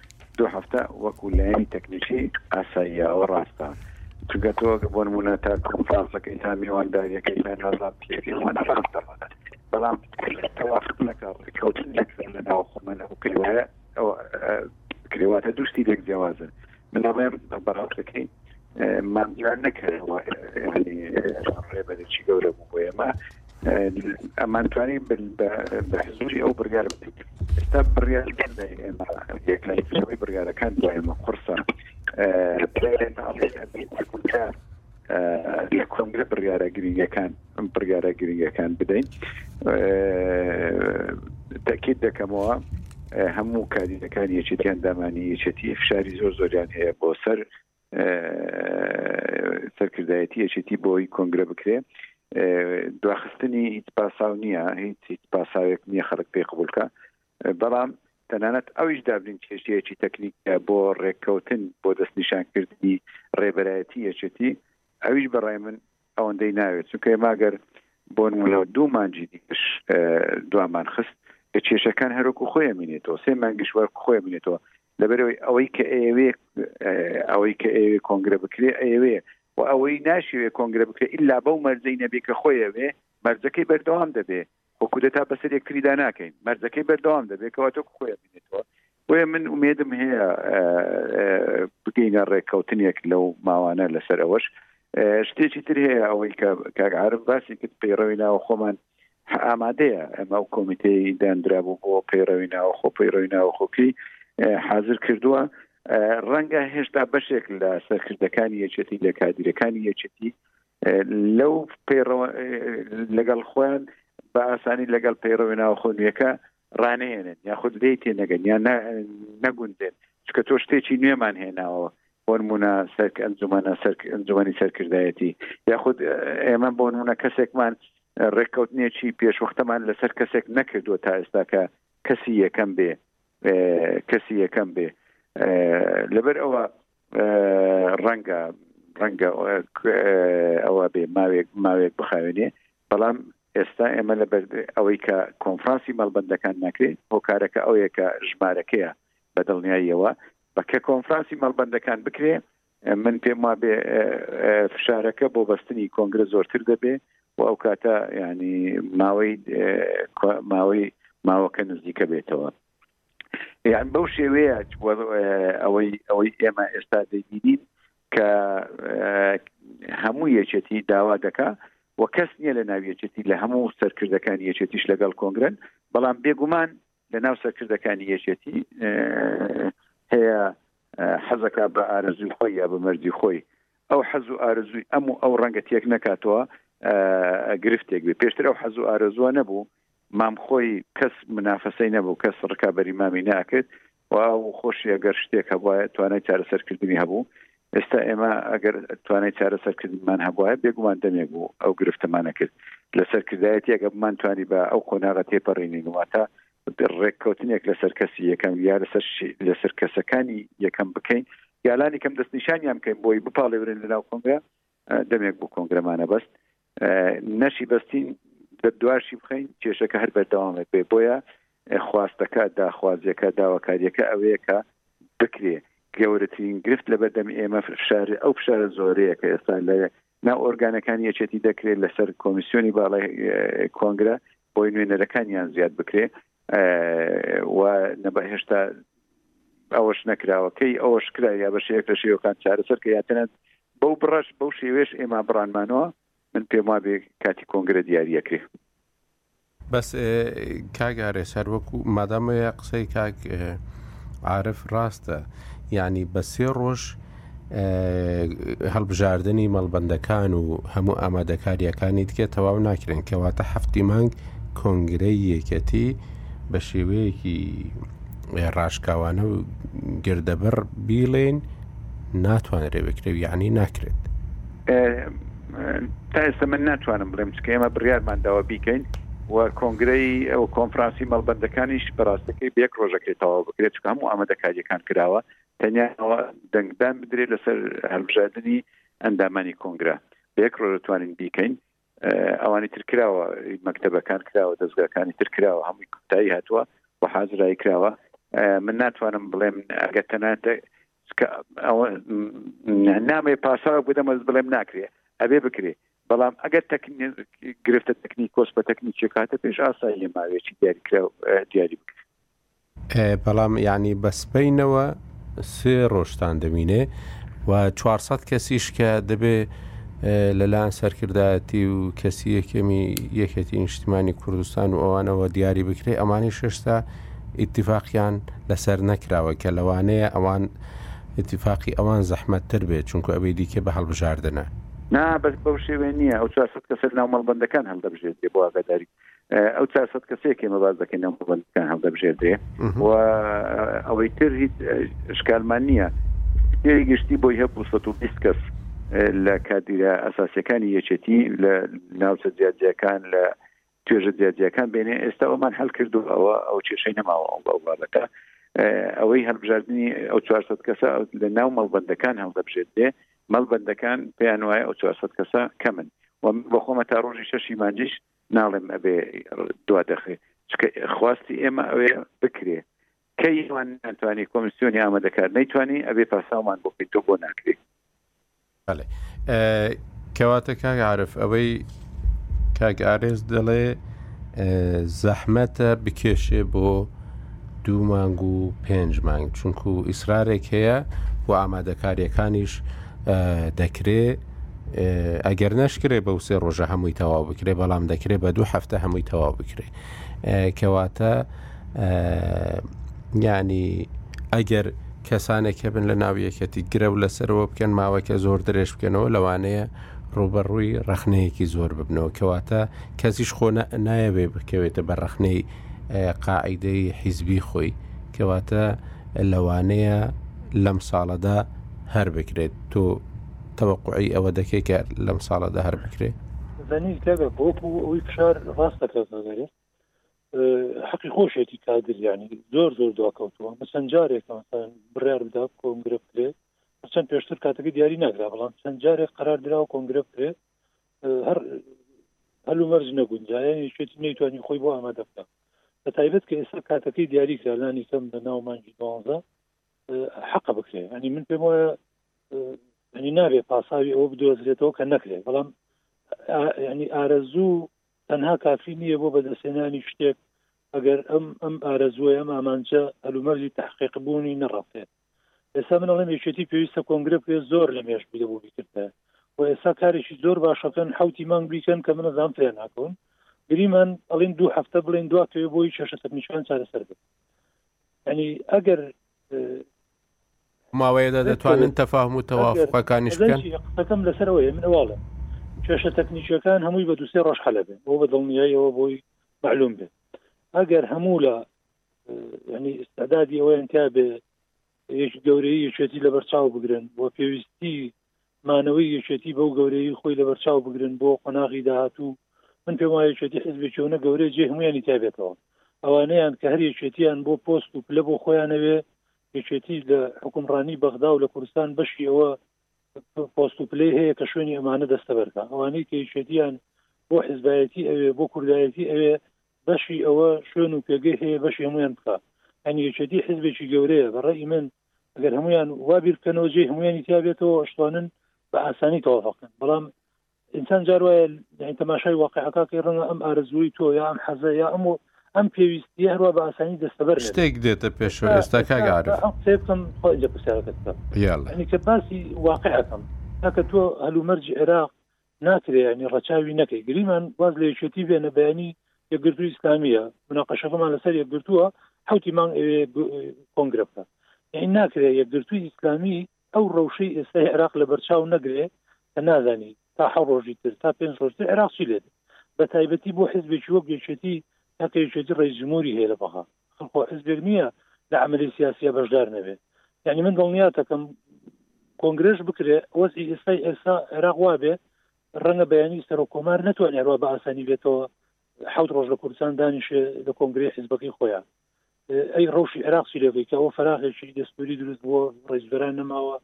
دوو هەفتە وەکو لایەنی تەکنیکی ئاساییەوە ڕاستە چونکە تۆ بۆ نمونە تا کۆنفرانسەکەی تا میوانداریەکەی تا نازان پێوانە ڕاستە بەڵام تەواخنەکە ڕێککەوتن لەکرێن لە ناو خۆمە لە کرێوایە ئەوە کرێواتە دوشتی لێک جیاوازن من ئەڵێم بەڕاستەکەی مامزران نەکەەوە ڕێبەرێکی گەورە بوو بۆ ئێمە ئەمانتوانی بە حزوری ئەو بڕیار ئێستا بڕیار ئێمەەوەی بڕیارەکان دوایمە قرسە لە کۆنگرە بڕیارە گرنگەکان ئەم بڕیارە گرنگەکان بدەین تاکیت دەکەمەوە هەموو کاریەکانی یەکێتیان دامانی یەکێتی فشاری زۆر زۆریان هەیە بۆ سەر سەرکردایەتی یەکێتی بۆی کۆنگرە بکرێ دواخستنی هیچ پاساو نییە هیچ هیچ پاساوێک نییە خەڵک پێ قبولکە بەڵام تەنانەت ئەویش دابلین کێشەیەکی تەکنیک بۆ ڕێککەوتن بۆ دەست نیشانکردنی ڕێبەرایەتی یەکێتی ئەویش بەڕای من ئەوەندەی ناوێت چونکە ماگەر بۆ نمونە دوو مانجی دیش دوامان خست کە کێشەکان هەروکو خۆی مینێتەوە سێ مانگیش وەرک خۆی مینێتەوە لەبەرەوەی ئەوەی کە ئەوێ ئەوەی کە ئەوێ کۆنگرە بکرێ ئەوێ و ئەوەی ناشوێ کۆنگرە بکرێ ئللا بەو مەرجەی نەبێ کە خۆیەوێ مەرجەکەی بەردەوام دەبێ وەکوودە تا بەسەر یەکتریدا ناکەین مەرجەکەی بەردەوام دەبێت کەەوە تۆ خۆیە بێتەوە بۆیە من ئومێدم هەیە بگەینە ڕێککەوتنێک لەو ماوانە لەسەر ئەوەش شتێکی تر هەیە ئەوەی کە کاگعاعرف باسی کرد پەیڕەوی ناوە خۆمان ئامادەیە ئەمە ئەو کۆمیتەی دانرابوو بۆ پەیڕەوی ناوخۆ پەیڕەوی ناوخۆکی حاضر کردووە ڕەنگە هێشتا بەشێک لە سەرکردەکانی یەکێتی لە کادیرەکانی یەکێتی لەو پەیڕەوە لەگەڵ خۆیان بە ئاسانی لەگەڵ پەیڕەوی ناوخۆنیەکە ڕانەهێنن یاخود لێی تێ نەگەن یان نەگونجێن چکە تۆ شتێکی نوێمان هێناوە بۆنمونە سەرک ئەنجومەنە سەرک ئەنجومەنی سەرکردایەتی یاخود ئێمە بۆنمونە کەسێکمان ڕێککەوتنێکی پێشوەختەمان لەسەر کەسێک نەکردووە تا ئێستاکە کەسی یەکەم بێ کەسی یەکەم بێ لەبەر ئەوە ڕەنگە ڕەنگە ئەوە بێ ماوێک ماوێک بخاوێنێ بەڵام ئێستا ئێمە لە بەر ئەوەی کە کۆنفرانسی مەڵبەندەکان ناکرێت هۆکارەکە ئەوەیە کە ژمارەکەیە بە دڵنیاییەوە بە کە کۆنفرانسی مەڵبەندەکان بکرێ من پێم وا بێ فشارەکە بۆ بەستنی کۆنگرە زۆرتر دەبێ و ئەو کاتە ینی ماوەی ماوەی ماوەکە نزیکە بێتەوە یان بەو شێوەیە ئەوەی ئەوەی ئێمە ئێستا دەبینین کە هەموو یەکێتی داوا دەکا و کەس نییە لە ناو یەکێتی لە هەموو سەرکردەکانی یەکێتیش لەگەڵ کۆنگرن بەڵام بێگومان لە ناو سەرکردەکانی یەکێتی هەیە حەزەکە بە ئارزوی خۆی یا بە مەرجی خۆی ئەو حەز و ئارزوی ئەم و ئەو ڕەنگە تێک نەکاتەوە گرفتێک بێ پێشتر ئەو حەز و ئارزوە نەبوو مام خۆی کەس منافەسەی نەبوو کەس ڕکابەری مامی ناکرد وا خۆشی ئەگەر شتێک هەبواە توانای چارەسەرکردنی هەبوو ئێستا ئێمە ئەگەر توانای چارەسەرکردمان هەبواە بێگومان دەمێک بوو ئەو گرفتەمانە کرد لە سەرکردایەتی ئەگە بمان توانی بە ئەو قۆناغە تێپەڕینی واتە ڕێککەوتنێک لەسەر کەسی یەکەم یا لەسەر لەسەر کەسەکانی یەکەم بکەین یالانی کەم دەستنیشانیان بکەین بۆی بپاڵێورێن لەناو کۆنگرە دەمێک بۆ کۆنگرەمانە بەست نەشی بەستین دواشی بخەین کێشەکە هەر بەردەوامێت بێ بۆیە خواستەکە داخوازیەکە داواکاریەکە ئەوەیەکە بکرێ گەورەترین گرفت لە بەردەم ئێمە فشار ئەو فشارە زۆرەیە کە ئێستا لە ناو ئۆرگانەکانی یەکێتی دەکرێت لەسەر کۆمیسیۆنی باڵی کۆنگرە بۆی نوێنەرەکانیان زیاد بکرێت و نەبە هێشتا ئەوەش نەکراوەکەی ئەوەش کرا یا بە شێک لە شێوەکان چارەسەر کە یاتەنەت بەو بڕەش بەو شێوێش ئێمە بڕانمانەوە من پێم وابێ کاتی کۆنگرە دیارەکرێ بەس کاگارێ سەر وەکو مادامەیە قسەی کاک عاعرف ڕاستە ینی بە سێ ڕۆژ هەڵبژاردنی مەڵبەندەکان و هەموو ئامادەکارییەکانی دیکە تەواو ناکرێن کەواتە هەفتی مانگ کۆنگرەی یەکەتی بە شێوەیەکی ڕاشکاوانە و گردەبڕ بیڵێن ناتوانرێ بکرێت یعنی ناکرێت تا ئێستا من ناتوانم بڵێم چکە ئێمە بڕیارمان داوە بیکەین و کۆنگرەی ئەو کۆنفرانسی مەڵبندەکانیش بەڕاستەکەی بێک ڕۆژەکەی تەواو بکرێت چکە هەموو ئامادەکاریەکان کراوە تەنیا ئەوە دەنگدان بدرێت لەسەر هەلبژاردننی ئەندامانی کۆنگرا بەیەک ڕۆ دەتوانین بیکەین ئەوانی تر کراوە مەکتتەبەکان کراوە دەستگاکانی تر کراوە هەمووی کوتایی هاتووە و حازرای کراوە من ناتوانم بڵێم ئەگەر تەناتە نامێ پاسا بدەمەز بڵێم ناکرێ ئەبێ بکرێ بەڵام ئەگەر گرفتە تەکنیک کۆسپە تەکنیکی کاتە پێش ئاسایی ماوێکی دیاریکرا دیاری بکرێت بەڵام یانی بە سبەینەوە سێ ڕۆژتان دەمینێ و چوار سەد کەسیش کە دەبێ لەلایەن سەرکردایەتی و کەسی یەکێمی یەکێتی نیشتیمانی کوردستان و ئەوانەوە دیاری بکرێ ئەمانی شێشتا ئیتیفاقیان لەسەر نەکراوە کە لەوانەیە ئەوان ئیتیفاقی ئەوان زەحمەتتر بێ چونکو ئەبێ دیکە بە هەڵبژاردنە نا بەس بەو شێوێ نییە ئەو چوار سەد کەسە لەناو مەڵبەندەکان هەڵدەبژێردرێ بۆ ئاگاداری ئەو چار سەد کەسێک ئێمە باز دەکەین ئەم پابەندەکان هەڵدەبژێردرێ و ئەوەی تر هیچ شکالمان نییە سکرتێری گشتی بۆی هەبوو 120 کەس لە کادیرە ئەساسیەکانی یەکێتی لە ناوچە جیاجیەکان لە توێژە جیاجیەکان بینێ ئێستا ئەومان هەل کردو ئەوە ئەو کێشەی نەماوە ئەو بەو بابەتە ئەوەی هەلبژاردننی ئەو 400 کەسە لە ناو مەڵبندەکان هەڵدەبژێت دێ مەڵبەندەکان پێیان وایە ئەو 400 کەسە کەمن و بە خۆمە تا ڕۆژی شەشی مانجیش ناڵێم ئەبێ دوا دەخێ خواستی ئێمە ئەوێ بکرێ کەیوان ناتوانانی کۆمسیۆنی ئامادەکار نەیتوانی ئەبێ پاساومان بۆ پیتۆ بۆ ناکرێت کەواتە کاگەعاعرف ئەوەی کاک ئارێز دەڵێ زەحمەتە بکێشێ بۆ دوو مانگ و پێنج مانگ چونکو ئیسرارێک هەیە و ئامادەکاریەکانیش دەکرێ ئەگەر نشکرێ بە سێ ڕۆژە هەمووی تەواو بکرێ بەڵام دەکرێت بە دوو هەفتە هەمووی تەواو بکرێ کەواتە ینی ئەگەر کەسانێک هەبن لە ناویەکەتی گرە و لەسەرەوە بکەن ماوەکە زۆر درێژ بکەنەوە لەوانەیە ڕووبەڕووی ڕەخنەیەکی زۆر ببنەوە، کەواتە کەسیش خۆ نایەوێت بکەوێتە بەر ڕەخنەی قاعیدەی حیزبی خۆی، کەواتە لەوانەیە لەم ساڵەدا هەر بکرێت، تۆ تەوەقوعی ئەوە دەکەی کە لەم ساڵەدا هەر بکرێت؟ زەنی، کە بۆکو ئەوەی فشار ڕاست دەکەوێتەوە دەرێ، حەقی خۆشێتی کادر ینی زۆر زۆر دواکەوتووە مەسەن جارێک بڕیار بدا کۆنگرە بکرێت چەند پێشتر کاتەکە دیاری ناگرا بەڵام چەند جارێک قرار درا و کۆنگرە بکرێت هەر هەلو مەرج نەگونجایە یەکێتی نەیتوانی خۆی بۆ ئامادە بکە بە تایبەت کە ئێستا کاتەکەی دیاری کرالانی کەم لە ناو مانگی دوانزە حەق بکرێت ئەنی من پێم وایە ئەنی نابێت پاساوی ئەوە بدۆزرێتەوە کە نەکرێت بەڵام ینی ئارەزوو تەنها کافی نییە بۆ بەدەستهێنانی شتێک ئەگەر ئەم ئەم ئارەزووە ئەم ئامانجە هەلومەرجی تحقیق بوونی نەڕەتێت ئێستا من ئەڵێم یەکێتی پێویستە کۆنگرە بێ زۆر لە مێش بوو دەبوو بیکردە و ئێستا کارێکی زۆر باشەکەن حوتی مانگ بیکەن کە منە زان پێ ناکەون گریمان ئەڵین دوو هەفتە بڵێن دواتەوێ بۆی کێشە سەرنیشان چارەسەر بێت ینی ئەگەر ماوەیەدا دەتوانن تەفاهوم و تەوافوقەکانیش بکەن؟ ئەگەرچی قسەکەم لەسەر ئەوەیە، من ئەوەڵێم کێشە تەکنیکییەکان هەمووی بە دوو سێ ڕۆژ حەلە بێ، ئەوە بە دڵنیاییەوە بۆی مەعلووم بێ، ئەگەر هەموو لە یانی ئیستعدادی ئەوەیان تیا بێ یەکی گەورەی یەکێتی لەبەرچاو بگرن و پێویستی مانەوەی یەکێتی بەو گەورەیی خۆی لەبەرچاو بگرن بۆ قۆناغی داهاتوو من پێم وایە یەکێتی حزبێکی ئەونە گەورەیە جێ هەمویانی تیا بێتەوە ئەوانەیان کە هەر یەکێتیان بۆ پۆست و پلە بۆ خۆیانەوێ یەکێتی لە حکومڕانی بەغدا و لە کوردستان بەشی ئەوە پۆست و پلی هەیە کە شوێنی ئەمانە دەستەبەرکە ئەوانەی کە یەکێتیان بۆ حزبایەتی ئەوێ بۆ کوردایەتی ئەوێ بەشی ئەوە شوێن و پێگەی هەیە بەشی هەمویان بکە ئەنیەکێتی حزبێکی گەورەیە بەڕێ من ئەگەر هەمویان وا بیر بکەنەوە جێ هەمویانی تیا بێتەوە ئەشتوانن بە ئاسانی تەوافقن بەڵام ئینسان جار وایە یعنی تەماشای واقعەکەی ڕەنگە ئەم ئارزوی تۆ یا ئەم حەزە یا ئەم و ئەم پێویستی هەروە بە ئاسانی دەستەبەر نەبێت. شتێک دێتە پێشەوە ئێستا کاک عارف. ئەم قسەیە بکەم خۆ ئینجا پرسیارەکەت بکەم. یاڵڵا. یعنی کە باسی واقعەکەم، تاکە تۆ هەلومەرجی عێراق ناکرێ یانی ڕەچاوی نەکەی گریمان واز لە یەکێتی بێنە بەیانی یەکگرتوو ئیسلامیە مناقەشەکەمان لەسەر یەکگرتووە حوتی مانگ ئەوێ کۆنگرە بکە یعنی ناکرێ یەکگرتووی ئیسلامی ئەو ڕەوشەی ئێستای عێراق لە بەرچاو نەگرێ کە نازانی تا حە ڕۆژی تر تا پێنج ڕۆژ تر عێراق چی لێت بە تایبەتی بۆ حزبێکی وەک یەکێتی تاکە یەکێتی ڕێی جمهوری هەیە لە بەغا خۆ حزبێک نییە لە عملی سیاسیە بەشدار نەبێت یعنی من دڵنیاتەکەم کۆنگرێش بکرێ وەسی ئێستای ئێستا عێراق وابێ ڕەنگە بەیانی سەرۆک کۆمار نتوانێت هەروە بە ئاسانی بێتەوە حوت ڕۆژ لە کوردستان دانیشێ لە کۆنگری حزبەکەی خۆیان ئەی ڕەوشی عێراق سیرەکەی کە ئەو فراغێکی دەستوری دروست بووە ڕێزبەران نەماوە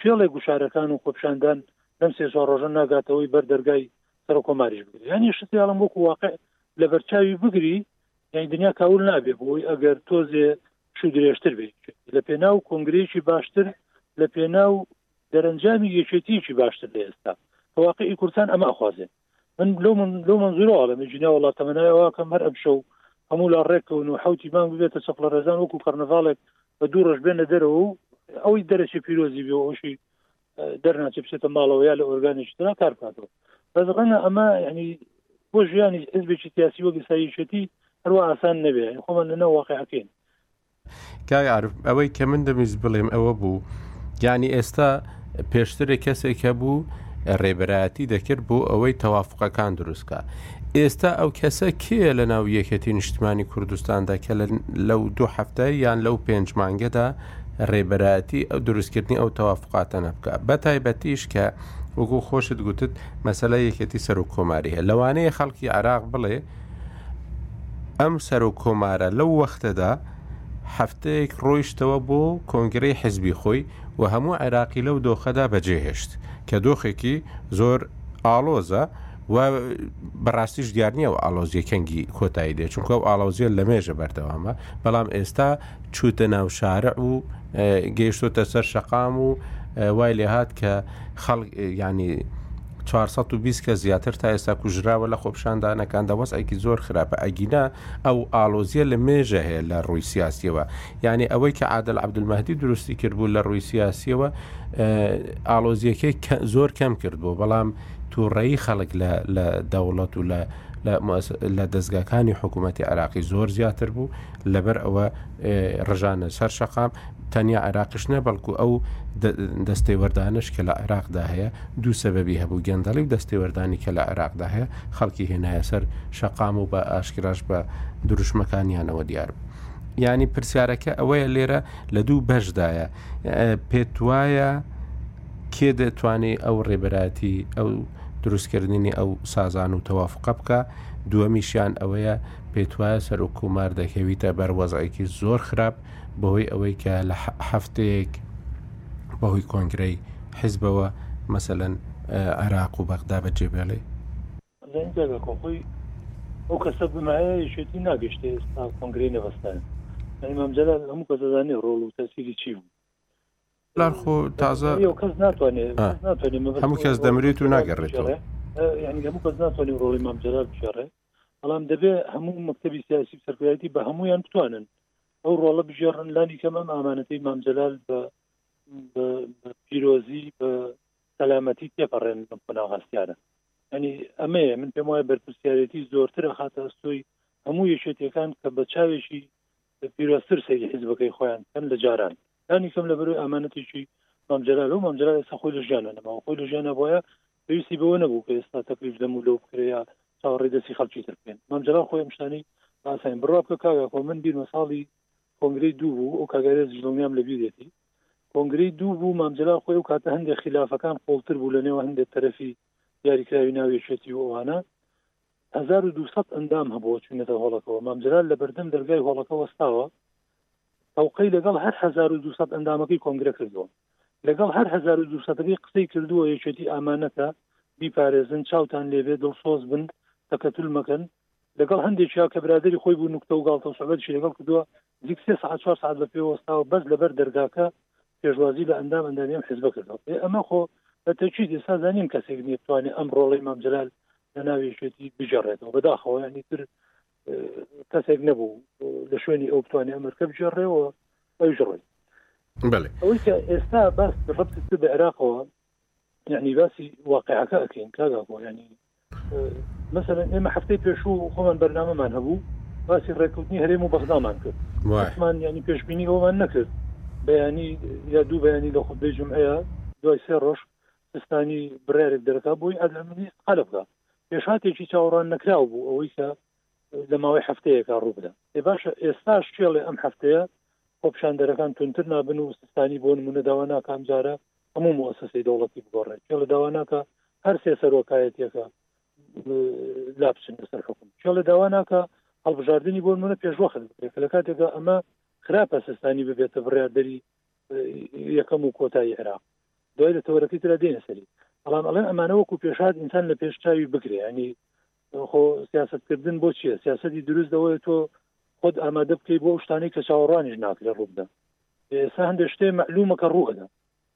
کێڵێک گوشارەکان و خۆپشاندان لەم سێ چوار ڕۆژە ناگاتەوەی بەر دەرگای سەر کۆماریش بگری یانی شتیاڵم وەکو واقع لە بەرچاوی بگری یانی دنیا کاول نابێ بۆی ئەگەر تۆزێ شو درێژتر بێ لە پێناو کۆنگرەیەکی باشتر لە پێناو دەرەنجامی یەکێتیکی باشتر لە ئێستا واقعی کوردستان ئەمە ئەخوازێ من لۆ من لۆ منزورەوە لە مجینا وڵات تەمەنایەوەکەم هەر ئەم شەو هەموو لا ڕێکەون و حوتی مام ببێتە سەپڵە ڕێزان وەکو کەڕنەڤالێک بە دوو ڕژ بێنە دەرەوە و ئەوەی دەرەچی پیرۆزی بێ ئەوشی دەرناچێت بچێتە ماڵەوە یا لە ئۆرگانیش ترا کار بکاتەوە بەس ڕەنە ئەمە ینی بۆ ژیانی حزبێکی سیاسی وەگە سایشێتی هەروە ئاسان نەبێ خۆمان لەنە واقعەکەین کاگ عرف ئەوەی کە من دەویست بڵێم ئەوە بوو گیانی ئێستا پێشترێک کەسێک هەبوو ڕێبەرایەتی دەکرد بۆ ئەوەی تەوافقەکان دروستکە ئێستا ئەو کەسە کێ لە ناو یەکەتی نیشتمانی کوردستاندا کە لەو دوو هەفتە یان لەو پێنج مانگەدا ڕێبەرایەتی ئەو دروستکردنی ئەو تەوافقاتەنە بکا بەتایبەتیش کە وەکو خۆشت گوتت مەسەلە یەکێتی سەرۆک کۆماری هەیە لەوانەیە خەڵکی عێراق بڵێ ئەم سەرۆک کۆمارە لەو وەختەدا هەفتەیەک ڕۆیشتەوە بۆ کۆنگرەی حزبی خۆی و هەموو عێراقی لەو دۆخەدا بەجێهێشت کە دۆخێکی زۆر ئاڵۆزە و بەڕاستیش دیارنیە و ئاڵۆزیەکەنگی کۆتایی دێ چونکە و ئاڵۆزیە لە مێژە بەردەوامە بەڵام ئێستا چووتە ناو شارع و گەیشتۆتە سەر شەقام و وای لێ هات کە خەڵک ینی 420 کە زیاتر تا ئێستا کوژراوە لە خۆپشاندانەکان دەوەستێکی زۆر خراپە ئەگینا ئەو ئالۆزیە لە مێژە هەیە لە ڕووی سیاسیەوە یعنی ئەوەی کە عادل عبدمەدی درستی کرد بوو لە ڕووی سیاسیەوە ئالۆزیەکەی زۆر کەم کرد بۆ بەڵام تووڕەیی خەڵک لە دەوڵەت و لە لە دەستگاکانی حکوومەتتی عراقی زۆر زیاتر بوو لەبەر ئەوە ڕژانە سەر شەقام تەنیا عێراقش نە بەڵکو ئەو دەستێوەردانش کە لە عێراقدا هەیە دوو سەبەبی هەبوو گەندەڵی و دەستێوەردانی کە لە عێراقدا هەیە خەڵکی هێنایە سەر شەقام و بە ئاشکراش بە دروشمەکانیانەوە دیار بوو. ینی پرسیارەکە ئەوەیە لێرە لە دوو بەشدایە پێت وایە کێ دەتوانێت ئەو ڕێبەراتی ئەو دروستکردنی ئەو سازان و تەوافقە بکە دووەمیشیان ئەوەیە پێتوایە سەرۆک کۆمار دەکەویتە بەر وەزعێکی زۆر خراپ بەهۆی ئەوەی کە لە هەفتەیەک بەهۆی کۆنگرەی حیزبەوە مەسەەن عێراق و بەغدا بە جێبێڵێ لەنجا بێکۆ خۆی ئەو کەسە بمایە یشێتی ناگەشتە ئێستا کۆنگرەی نەبەستان ئەنی مامجللا هەموو کەسەزانانی ڕۆڵ و تەسیری چی بوو لار خۆ تازە کەس ناتوانێت هەموو کەس دەمرێت و ناگەڕێتەوە ینی هەموو کەس ناتوانانی ڕۆڵی مامجلال بشێڕێ بەڵام دەبێ هەموو مەکتتەبی سیاسی سەرکایەتی بە هەمویان بتوانن ئەو ڕۆڵە بژێڕن لانی کەم ئەم ئامانەتی مامجلال بە پیرۆزی بە سەلامەتی تێپەڕێن بم بەناو هەستیارە ئەنی ئەمەیە من پێم وایە بەرپسیارەتی زۆرترە خاتە ئەستۆی هەموو یەشێتەکان کە بە چاوێکی پیرۆزتر سەیری حیزبەکەی خۆیان بکەن لە جاران لانی کەم لەبەروی ئامانەتێکی مام جەلال و مام جەلال ئێستا خۆی لە ژیانە نەماوە خۆی لە ژیان نەبووە پێویستی بەوە نەبوو کە ئێستا تەکلیف لەم و لەو بکرێیا چاوەڕێ دەستی خەڵکی تر بکەین مام جەلال خۆی ئەم شتانەی باسەین بڕوا بکە کاوێکۆ من بیرمە ساڵی کۆنگرەی دوو بوو ئەو کاگەرێز دڵنیام لە بیرێتی کۆنگری دوو بوو مامجلال خۆی و کاتە هەندێک خلافەکان قوڵتر بوو لە نێوە هەندێک تەرەفی دیاریکراوی ناویێتی و ئەوانە هەزار و دوو سەد ئەندام هەبووە چوونەتە هۆڵەکەوە مام جەلال لە بەردەم دەرگای هۆڵەکە وەستاوە تەوقەی لەگەڵ هەر هەزار و دوو سەد ئەندامەکەی کۆنگرە کردووە لەگەڵ هەر هەزار و دوو سەدەکەی قسەی کردووە یەکێتی ئامانەتە بیپارێزن چاوتان لێبێ دڵسۆز بن تەکەتول مەکەن لەگەڵ هەندێکیا کە برادری خۆی بوو نوکتە و گاڵتە و سوعبەتشی لەگەڵ کردووە نزیک سێ سەعات چوار سەعات بەپێ وەستاوە بەس لەبەر دەرگاکە پێشوازی لە ئەندام ئەندامیان حزبە کردەوە ئێ ئەمە خۆ بە تەکید ئێستا زانیم کەسێک نیە بتوانێت ئەم ڕۆڵی مام جلال لە ناویشێتی بجێڕێتەوە بەداخەوە ینی تر کەسێک نەبوو لە شوێنی ئەو بتوانێت ئەمەرکە بجێڕێەوە ئەوش ڕۆی ئەوەی کە ئێستا باس ڕبت بە عێراقەوە یعنی باسی واقعەکە ئەکەین کاگاکۆ ینی مەسەلەن ئێمە هەفتەی پێشوو خۆمان بەرنامەمان هەبوو باسی ڕێککەوتنی هەرێم و بەغدامان کرد وایمان یانی پێشببینی ئەومان نەکرد بەیانی یا دوو بەیانی لە خودبەی جمعەیە دوای سێ ڕۆژ سستانی بڕارێک دەرەکە بۆی ئەگەر منیست قەلبدا پێشاتێکی چاوەڕان نەکراو بوو ئەوەی کە لە ماوەی هەفتەیەکە ڕووبدا ێێ باشە ئێستاش شێڵێ ئەم هەفتەیە خۆپشاندەرەکان تونتر نابن و سستانی بۆ نمونە داوا ناکەم جارە هەموو مۆسەسی دەوڵەتی بگۆڕێت کێڵە داوا ناکە هەر سێ سەرۆکایەتەکە لا بچن لەسەر حکوم کێڵە داوا ناکە هەڵبژاردننی بۆ منە پێشوەخت بکرێت لە کاتێکدا ئەمە خراپە سستانی ببێتە بڕاردەری یەکەم و کۆتایی عێراق دوای لە تەوەرەکەی تررا دێنە سەری بەڵام ئەڵێن ئەمانەوەکو پێشات ئینسان لە پێشچوی بگرێ ینی خۆ سیاستکردن بۆ چیە سیاستی دروست دەوەیە تۆ خۆت ئامادە بکەیت بۆ شتانەی کە چاوەڕوانیش ناکرێت ڕووبدا ئێستا هەندە شتێ معلومە کە ڕووەدا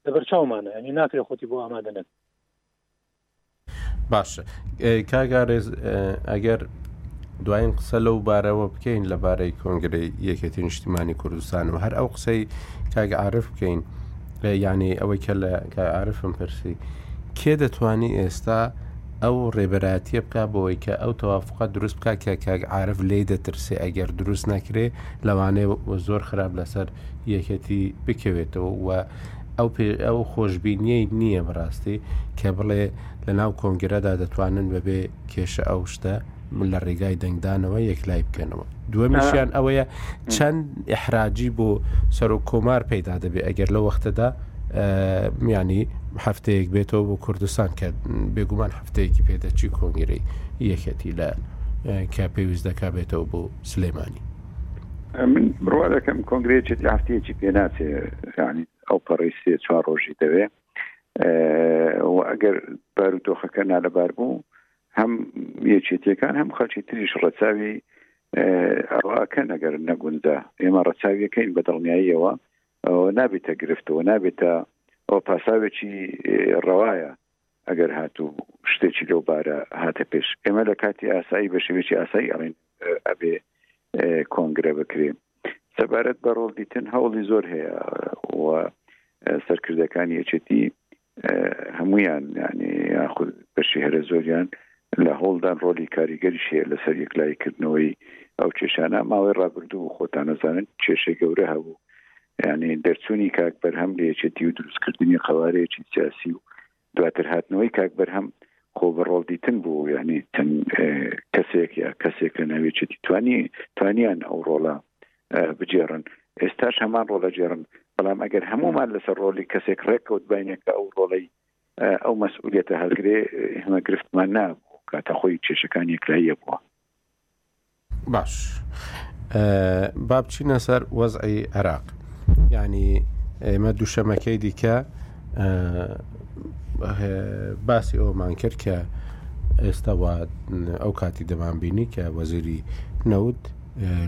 لەبەر چاومانە ینی ناکرێت خۆتی بۆ ئامادە نەک باشە کاگارێز ئەگەر دوایین قسە لەو بارەوە بکەین لە بارەی کۆنگری یەکێتی نیشتیمانی کوردستان و هەر ئەو قسەی کاگە عاعرف بکەین یعنی ئەوەی کە لە کاعاعرفم پرسی کێ دەتوانی ئێستا ئەو ڕێبەرایەتیە بکا بۆی کە ئەو تەوافقە دروست بکا کە کاک عارف لێی دەترسێ ئەگەر دروست نەکرێ لەوانێ زۆر خراپ لەسەر یەکێتی بکەوێتەوە و ئەو ئەو خۆشببینیەی نییە بەڕاستی کە بڵێ لە ناو کۆنگرەدا دەتوانن بەبێ کێشە ئەو شتە لە ڕێگای دەنگدانەوە یەکلای بکەنەوە دووەمیشیان ئەوەیە چەند ئحراجی بۆ سەرۆک کۆمار پەیدا دەبێت ئەگەر لە وەختەدا میانی هەفتەیەک بێتەوە بۆ کوردستان کە بێگومان هەفتەیەکی پێدەچی کۆنگری یەکەتی لە کە پێویست دەکا بێتەوە بۆ سلێمانی من بڕوا دەکەم کۆنگرێکی هەفتەیەکی پێناچێ ینی ئەو پەڕی سێ چوار ڕۆژی دەوێ ئەگەر بارودۆخەکە نالەبار بوو هەم یەکێتیەکان هەم خەلکی تریش ڕەچاوی ئەوەکە نەگەر نەگونجا ئێمە ڕەچاویەکەین بە دڵنیاییەوە نابێتە گرفتەوە نابێتە ئەو پاساوێکی ڕەوایە ئەگەر هاتوو شتێکی لەو بارە هاتە پێش ئێمە لە کاتی ئاسایی بە شێوێکی ئاسایی ئەڵین ئەبێ کۆنگرە بکرێ سەبارەت بە ڕۆڵ دیتن هەوڵی زۆر هەیە و سەرکردەکانی یەکێتی هەموویان یعنی یاخود بەشی هەرە زۆریان لە هۆڵدان ڕۆلی کاریگەری شەیە لەسەر یەکلایکردنەوەی ئەو کێشانە ماوەی ڕابردوو و خۆتانەزانن کێشەی گەورە هەبوو یعنی دەرچوونی کاک بەرهەم لە یەکێتی و دروستکردنی قەوارەیەکی سیاسی و دواتر هاتنەوەی کاک بەرهەم خۆ بە ڕۆڵ دیتن بوو یعنی چەند کەسێک یا کەسێک لە ناوێکێتی توانی توانیان ئەو ڕۆڵە بگێڕن ئێستاش هەمان ڕۆڵە گێڕن بەڵام ئەگەر هەمومان لەسەر ڕۆلی کەسێک ڕێککەوت بینێکە ئەو ڕۆڵەی ئەو مەسئولێتە هەلگرێ هەمە گرفتمان نابوو کاتە خۆی کێشەکان یەکلاییە بووە باش با بچینە سەر وەزعی عێراق ینی ئێمە دووشەمەکەی دیکە باسی ئەومان کرد کە ئێستاوا ئەو کاتی دەمانبینی کە وەزیری نەوت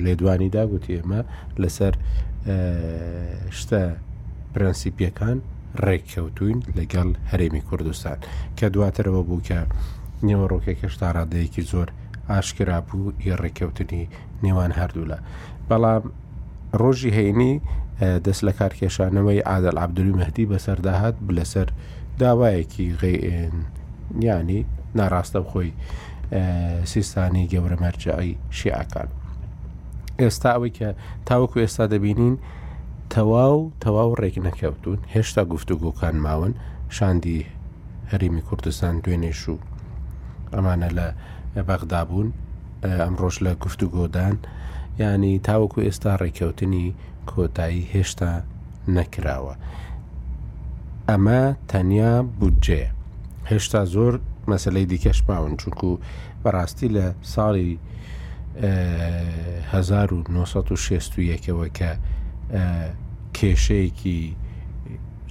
لێدوانیدا گوتی ئێمە لەسەر شتە پرەنسیپیەکان ڕێککەوتوین لەگەڵ هەرێمی کوردستان کە دواترەوە بوو کە نێوەڕۆکەکەش تا ڕادەیەکی زۆر ئاشکرا بوو ی ڕێککەوتنی نێوان هەردوولا بەڵام ڕۆژی هەینی دەست لە کارکێشانەوەی عادل عبدولی مەهدی بەسەرداهات لەسەر داوایەکی غێن ینی ناڕاستە خۆی سیستانی گەورە مەرجعی شیعەکان ئێستا ئەوەی کە تاوەکو ئێستا دەبینین تەواو تەواو ڕێک نەکەوتون هێشتا گفتوگۆکان ماون شاندی هەرمی کوردستان دوێنێش و ئەمانە لە بەغدا بوون ئەم ڕۆژ لە گفتوگۆدان ینی تاوەکو ئێستا ڕێککەوتنی کۆتایی هێشتا نەکراوە ئەمە تەنیا بودجەیە هێشتا زۆر مەسلەی دیکەش ماون چونکو بەڕاستی لە ساڵی 1960ەوە کە کێشەیەکی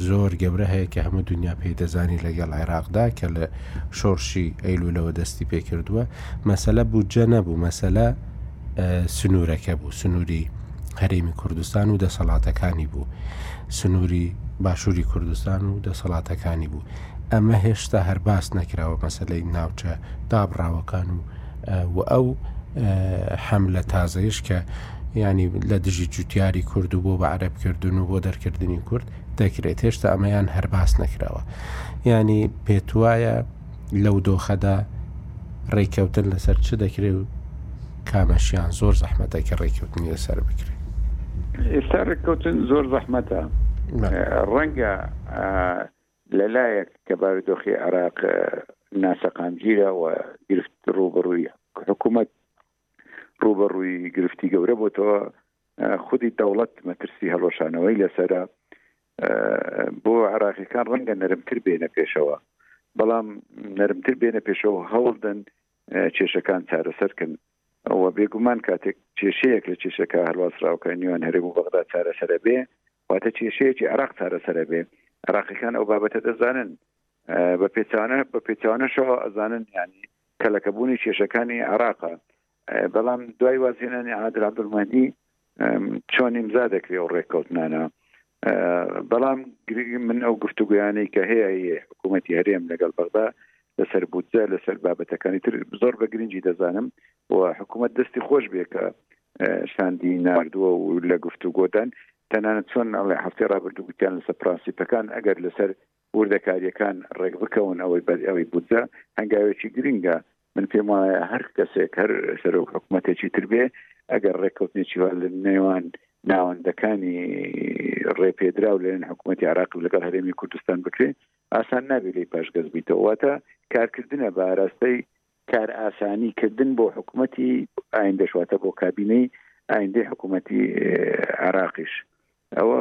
زۆر گەورە هەیە کە هەموو دنیا پێی دەزانی لەگەڵ عێراقدا کە لە شۆڕشی ئەیلولەوە دەستی پێ کردووە مەسەلە بودجە نەبوو مەسەلە سنوورەکە بوو سنووری هەرێمی کوردستان و دەسەڵاتەکانی بوو سنووری باشووری کوردستان و دەسەڵاتەکانی بوو ئەمە هێشتا هەر باس نەکراوە مەسلەی ناوچە دابڕاوەکان و و ئەو حەملە تازەیش کە ینی لە دژی جوتیاری کورد و بۆ بە عربکردن و بۆ دەرکردنی کورد دەکرێت هێشتا ئەمەیان هەرباس نەکراوە ینی پێتوایە لەو دۆخەدا ڕێککەوتن لەسەر چ دەکرێ و کامەشیان زۆر زەحمەتە کە ڕێککەوتنی لەسەر بکرێت ئێستا ڕێککەوتن زۆر زەحمەتە ڕەنگە لەلایەک کە بارودۆخی عراق ناسەقامگیرە و گرفت ڕوبڕووی حکوومەت ڕوبەڕووی گرفتی گەورە بۆتەوە خودی دەوڵەت مەترسی هەڵۆشانەوەی لەسرە بۆ عێراقیەکان ڕەنگە نەرمتر بێنە پێشەوە بەڵام نەرمتر بێنە پێشەوە هەوڵدەن کێشەکان چارەسەرکن ئەوە بێگومان کاتێک کێشەیەک لە کێشەکە هەلواسراوکە نیوان هەرێ و بەغدا چارەسەرە بێ واتە کێشەیەکی عراق چارەسەرە بێ عراقیەکان ئەو بابەتە دەزانن بە پێچوانە بە پێچوانەشەوە ئەزانن ینی کەلەکەبوونی کێشەکانی عراقە بەڵام دوای وازهێنانی عادل عبدالمهدی چۆن ئیمزا دەکرێ و ڕێککەوتنانە بەڵام گرنگ من ئەو گفتوگویانەی کە هەیە حکوومەتتی هەرێم لەگەڵ بەغدا لەسەر بودجە لەسەر بابەتەکانی تر زۆر بە گرنگی دەزانم و حکوومەت دەستی خۆش بێ کە شاندی نردووە و لە گفتوگۆدان تەنانەت چۆن ئەڵێ هەفتەی ڕابردوو گوتیان لەسەر پرانسیپەکان ئەگەر لەسەر وردەکارییەکان ڕێکبکەون ئەوەی بەر ئەوەی بودجە هەنگاوێکی گرنگە من پێم وایە هەر کەسێک هەر سەرۆک حکوومەتێکی تر بێ ئەگەر ڕێککەوتنێکی وا لە نێوان ناوەندەکانی ڕێپێدراو لەێن حکوومەتتی عراق لەگەڵ هەرێمی کوردستان بکرێ ئاسان نابێ لی پاشگەز بیتەوەواتە کارکردە بە ئاراستەی کار ئاسانی کردن بۆ حکوومەتتی ئایندەشواتە بۆ کابینەی ئایندەی حکوومەتتی عراقیش ئەوە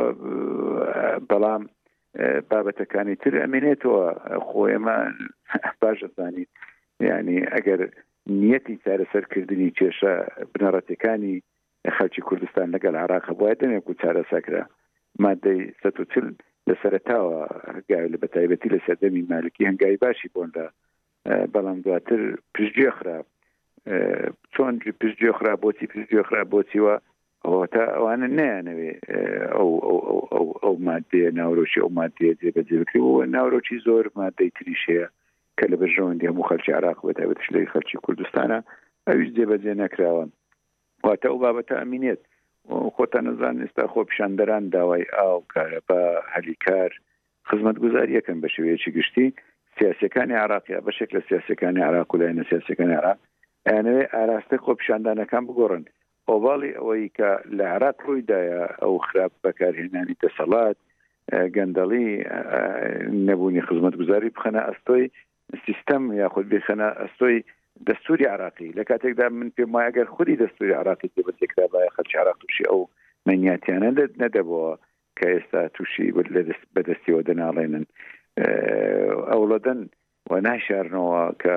بەڵام بابەتەکانی تر ئەمێنێتەوە خۆ ئێمە باش دەزانین ینی ئەگەر نیەتی چارەسەرکردنی کێشە بنەڕەتەکانی خەلکی کوردستان لەگەڵ عراق بواە دەمێک و چارەسەکرا مادەی سەتوچل لە سەرتاوە هەنگاوی لە بەتایبەتی لە سەردەمی مالکی هەنگاوی باشی بۆن لە بەڵام دواتر پشتگوێ خراپ چۆن پشتگوێ خرا بۆچی پشتگوێ خرا بۆچیوە ئەوتا ئەوانە نیانەوێ ئەو ئەو مادێ ناورۆکی ئەو مادێ جێبەجێ بکری و ناورۆکی زۆر مادەی تریشەیە کە لە بەرژەوەندی هەموو خەلکی عراق بەتابێتش لەی خەلکی کوردستانە ئەویش جێبەجێ نەکراوە واتە ئەو بابەتە ئەمینێت خۆتان نەزان ئێستا خۆپیشاندەران داوای ئاو کارە بە هەلیکار خزمەت گوزاریەکەن بە شێوەیەکی گشتی سیاسەکانی عراقیا بەشێک لە سیاسەکانی عراق و لایەنە سیاسەکانی عراق ئەیانەوێ ئاراستە خۆپیشاندانەکان بگۆڕن ئۆباڵی ئەوەی کە لە عراق ڕوویدایە ئەو خراپ بەکارهێنانی دەسەڵات گەندەڵی نەبوونی خزمەت گوزاری بخەنە ئەستۆی سیستەم یاخود بێخەنە ئەستۆی دەستوری عراقی لە کاتێکدا من پێم وایە گەر خودی دەستوری عراقی تێبەتێکرا باە خەلکی عراق تووشی ئەو مەنیاتیانە دەت نەدەبەوە کە ئێستا تووشی بەدەستیەوە دەناڵێنن ئەوڵەدەن و ناشارنەوە کە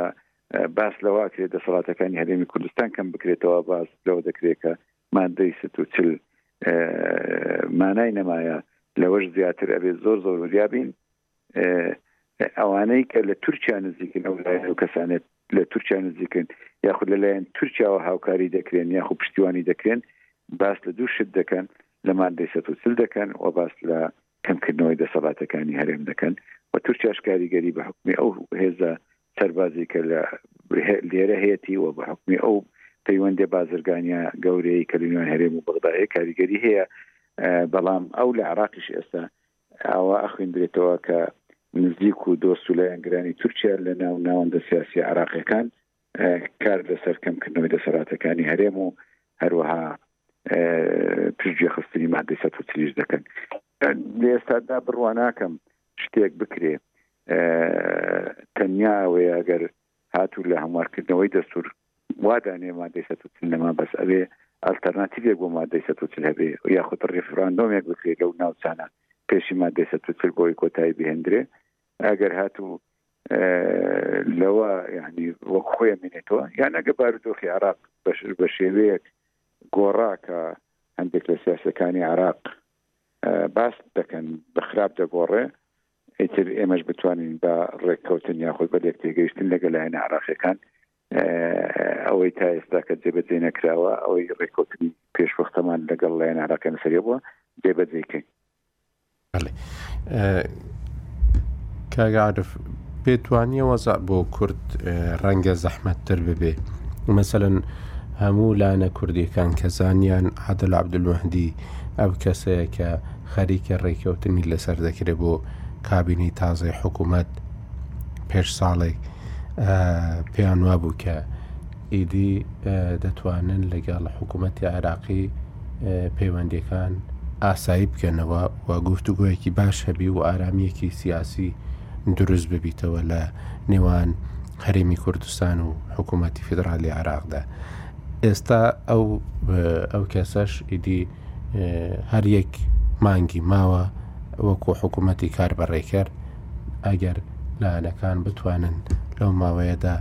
باس لەواکرێت دەسەڵاتەکانی هەرێمی کوردستان کەم بکرێتەوە باس لەوە دەکرێت کە مادەی ست و چل مانای نەمایە لەوەش زیاتر ئەبێت زۆر زۆر وریابین ئەوانەی کە لە تورکیا نزیکن ئەو لایەن و کەسانێت لە تورکیا نزیکن یاخود لەلایەن تورکیاوە هاوکاری دەکرێن یاخو پشتیوانی دەکرێن باس لە دوو شت دەکەن لە مادەی سە سل دەکەن و باس لە کەمکردنەوەی دەسەڵاتەکانی هەرێم دەکەن و تورکیاش کاریگەری بە حکومی ئەو هێزە سەربازی کە لە لێرە هەیەی و بە حکومی ئەو پەیوەندێ بازرگانیا گەورەیە کە لەنیوان هەرێم و بەغداهەیە کاریگەری هەیە بەڵام ئەو لە عراقیش ئێستا ئاوا ئەخوێندرێتەوە کە نزیک و دۆست و لایەنگرانی تورکیا لە ناو ناوەندە سیاسی عراقیەکان کار لەسەر کەمکردنەوەی دەسەڵاتەکانی هەرێم و هەروەها پشتگوێ خستنی مادەی سە تریش دەکەن لێستادا بڕواناکەم شتێک بکرێت تەنیا ئەوەیە ئەگەر هاتوو لە هەموارکردنەوەی دەستور وا دانێ مادەی سەد و چل نەما بەس ئەوێ ئەلتەرناتیڤێک بۆ مادەی سەد و چل هەبێ یاخود ڕیفراندۆمێک بکرێ لەو ناوچانە پێشی مادەی سەد و چل بۆی کۆتایی بهێندرێ ئەگەر هاتوو لەوە یعنی وەک خۆی منێتەوە یان ئەگە بارودۆخی عراق بە شێوەیەک گۆڕاکە هەندێک لە سیاسەکانی عراق باس دەکەن بە خراپ دەگۆڕێ ئیتر ئێمەش بتوانین بە ڕێککەوتن یاخود بە لێک تێگەیشتن لەگە لایەنە عراقیەکان ئەوەی تا ئێستا کە جێبەجێ نەکراوە ئەوەی ڕێککەوتنی پێشوەختەمان لەگەڵ لایەن عراقی نسەریە بووە جێبەجێکەین کاگەعاعرف پێتوانیە وەزع بۆ کورد ڕەنگە زەحمەتتر ببێ مەسەن هەموو لایەنە کوردیەکان کە زانیان عادل عبدمەهدی ئەم کەسەیە کە خەریکە ڕێکەوتنی لەسەر دەکرێت بۆ کابینەی تازەی حکوومەت پێش ساڵێک پێیان وابوو کە ئیدی دەتوانن لەگەڵ حکوومەتی عێراقی پەیوەندەکان ئاسایی بکەنەوە و گفتوگویەکی باش هەبی و ئارامیەکی سیاسی دروست ببیتەوە لە نێوان هەرێمی کوردستان و حکوومەتی فیدراالی عراقدا ئێستا ئەو ئەو کەسەش ئیدی هەر یەک مانگی ماوە وەکو حکوومەتی کار بەڕێکەر ئەگەر لایەنەکان بتوانن لەو ماوەیەدا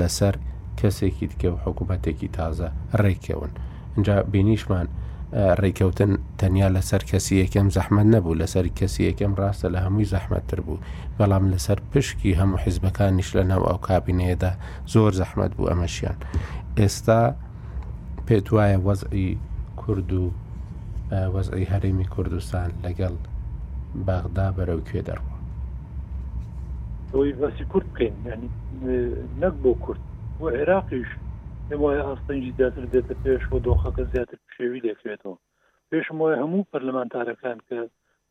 لەسەر کەسێکی دیکە و حکوومەتێکی تازە ڕێکەون اینجا بینیشمان ڕێکەوتن تەنیا لەسەر کەسی یەکەم زەحمەت نەبوو لەسەر کەسی یەکەم ڕاستە لە هەمووی زەحمەتتر بوو بەڵام لەسەر پشکی هەموو حیزبەکانیش لە ناو ئەو کابینەیەدا زۆر زەحمەت بوو ئەمەشیان ئێستا پێت وایە وەزعی کورد و وەزعی هەرێمی کوردستان لەگەڵ بەغدا بەرەو کوێ دەڕوە ئەوەی باسی کورد بکەین ینی نەک بۆ کورد بۆ عێراقیش پێم وایە ئاستەنگی زیاتر دێتە پێش و دۆخەکە زیاتر پشێوی لێکرێتەوە پێشم وایە هەموو پەرلەمانتارەکان کە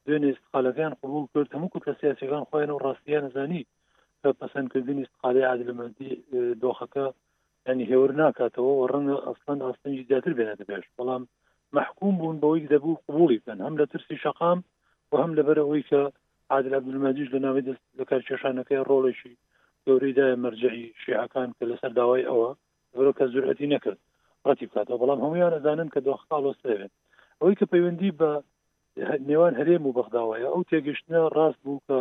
دوێنێ استقالەکان قبول کرد هەموو کوتە سیاسەکان خۆیان و ڕاستیان زانیت کە پەسەندکردنی سقاڵی عادلمەندی دۆخەکە ینی هێور ناکاتەوە و ڕەنگە ئەسڵەن ئاستەنگی زیاتر بێنێتە پێش بەڵام مححکوم بوون بەوەی دەبوو قوبولی بکەن هەم لە ترسی شەقام و هەم لەبەر ئەوەی کە عادل عبدمەدیش لە ناوی دەست لە کارکێشانەکەی ڕۆڵێکی گەورەیدا مەرجعی شیعەکان کە لەسەر داوای ئەوە بەرۆ کە زورەتی نەکرد ڕەتی بکاتەوە بەڵام هەمویان ئەزانن کە دۆخاڵۆسرێت ئەوەی کە پەیوەندی بە نێوان هەرێم و بەغداوەیە ئەو تێگەشتە ڕاست بوو کە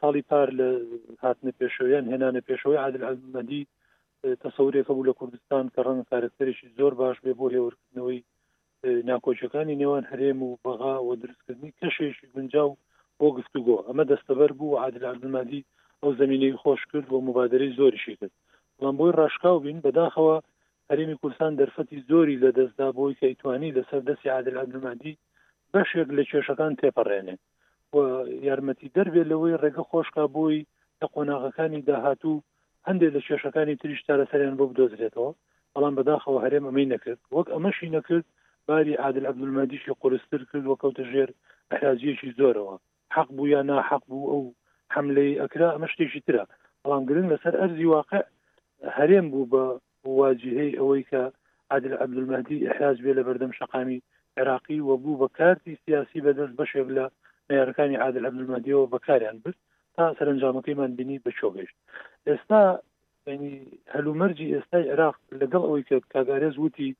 ساڵی پار لە هاتنە پێشەوەیان هێنانە پێشەوەی عادل عەمەدی تەسەورێکە بوو لە کوردستان کە ڕەنگ کارکتەرێکی زۆر باش بێ بۆ هێورکردنەوەی ناکۆچەکانی نێوان هەرێم و بەغا و دروستکردنی کەشێکی گونجا و بۆ گفتوگۆ ئەمە دەستەبەر بوو عادل عبدمادی ئەو زمینەی خۆش کرد و مبادری زۆریشی کرد بەڵام بۆی ڕاشکاو بین بەداخەوە هەرمی کورسان دەرفەتی زۆری لە دەستدا بۆی کەیتوانی لەسەر دەستی عادل عبدمادی بەشێک لە کێشەکان تێپەڕێنێت و یارمەتیدەر بێت لەوەی ڕێگە خۆشکا بۆی لە قۆناغەکانی داهاتوو هەندێک لە کێشەکانی تریش چارەسەریان بۆ بدۆزرێتەوە بەڵام بەداخەوە هەرێم ئەمەی نەکرد وەک ئەمەشی نەکرد باری عادل عبدولمادیشی قورستر کرد و کەوتە ژێر ئەحراجیەکی زۆرەوە حەق بوو یا ناحەق بوو ئەو حملەی ئەکرا ئەمە شتێکی ترە بەڵام گرنگ لەسەر ئەرزی واقع هەرێم بوو بە و جیهەی ئەوەی کە عادل عەبدولمەهدی ئیحراج بێ لە بەردەم شەقامی عێراقی و بوو بە کارتی سیاسی بەدەست بەشێک لە نەیارەکانی عادل عەبدولمەهدیەوە بەکاریان برد تا سەرنجامەکەیمان بینی بە چۆ گەشت ئێستا ینی هەلومەرجی ئێستای عێراق لەگەڵ ئەوەی کە کاگارێز وتی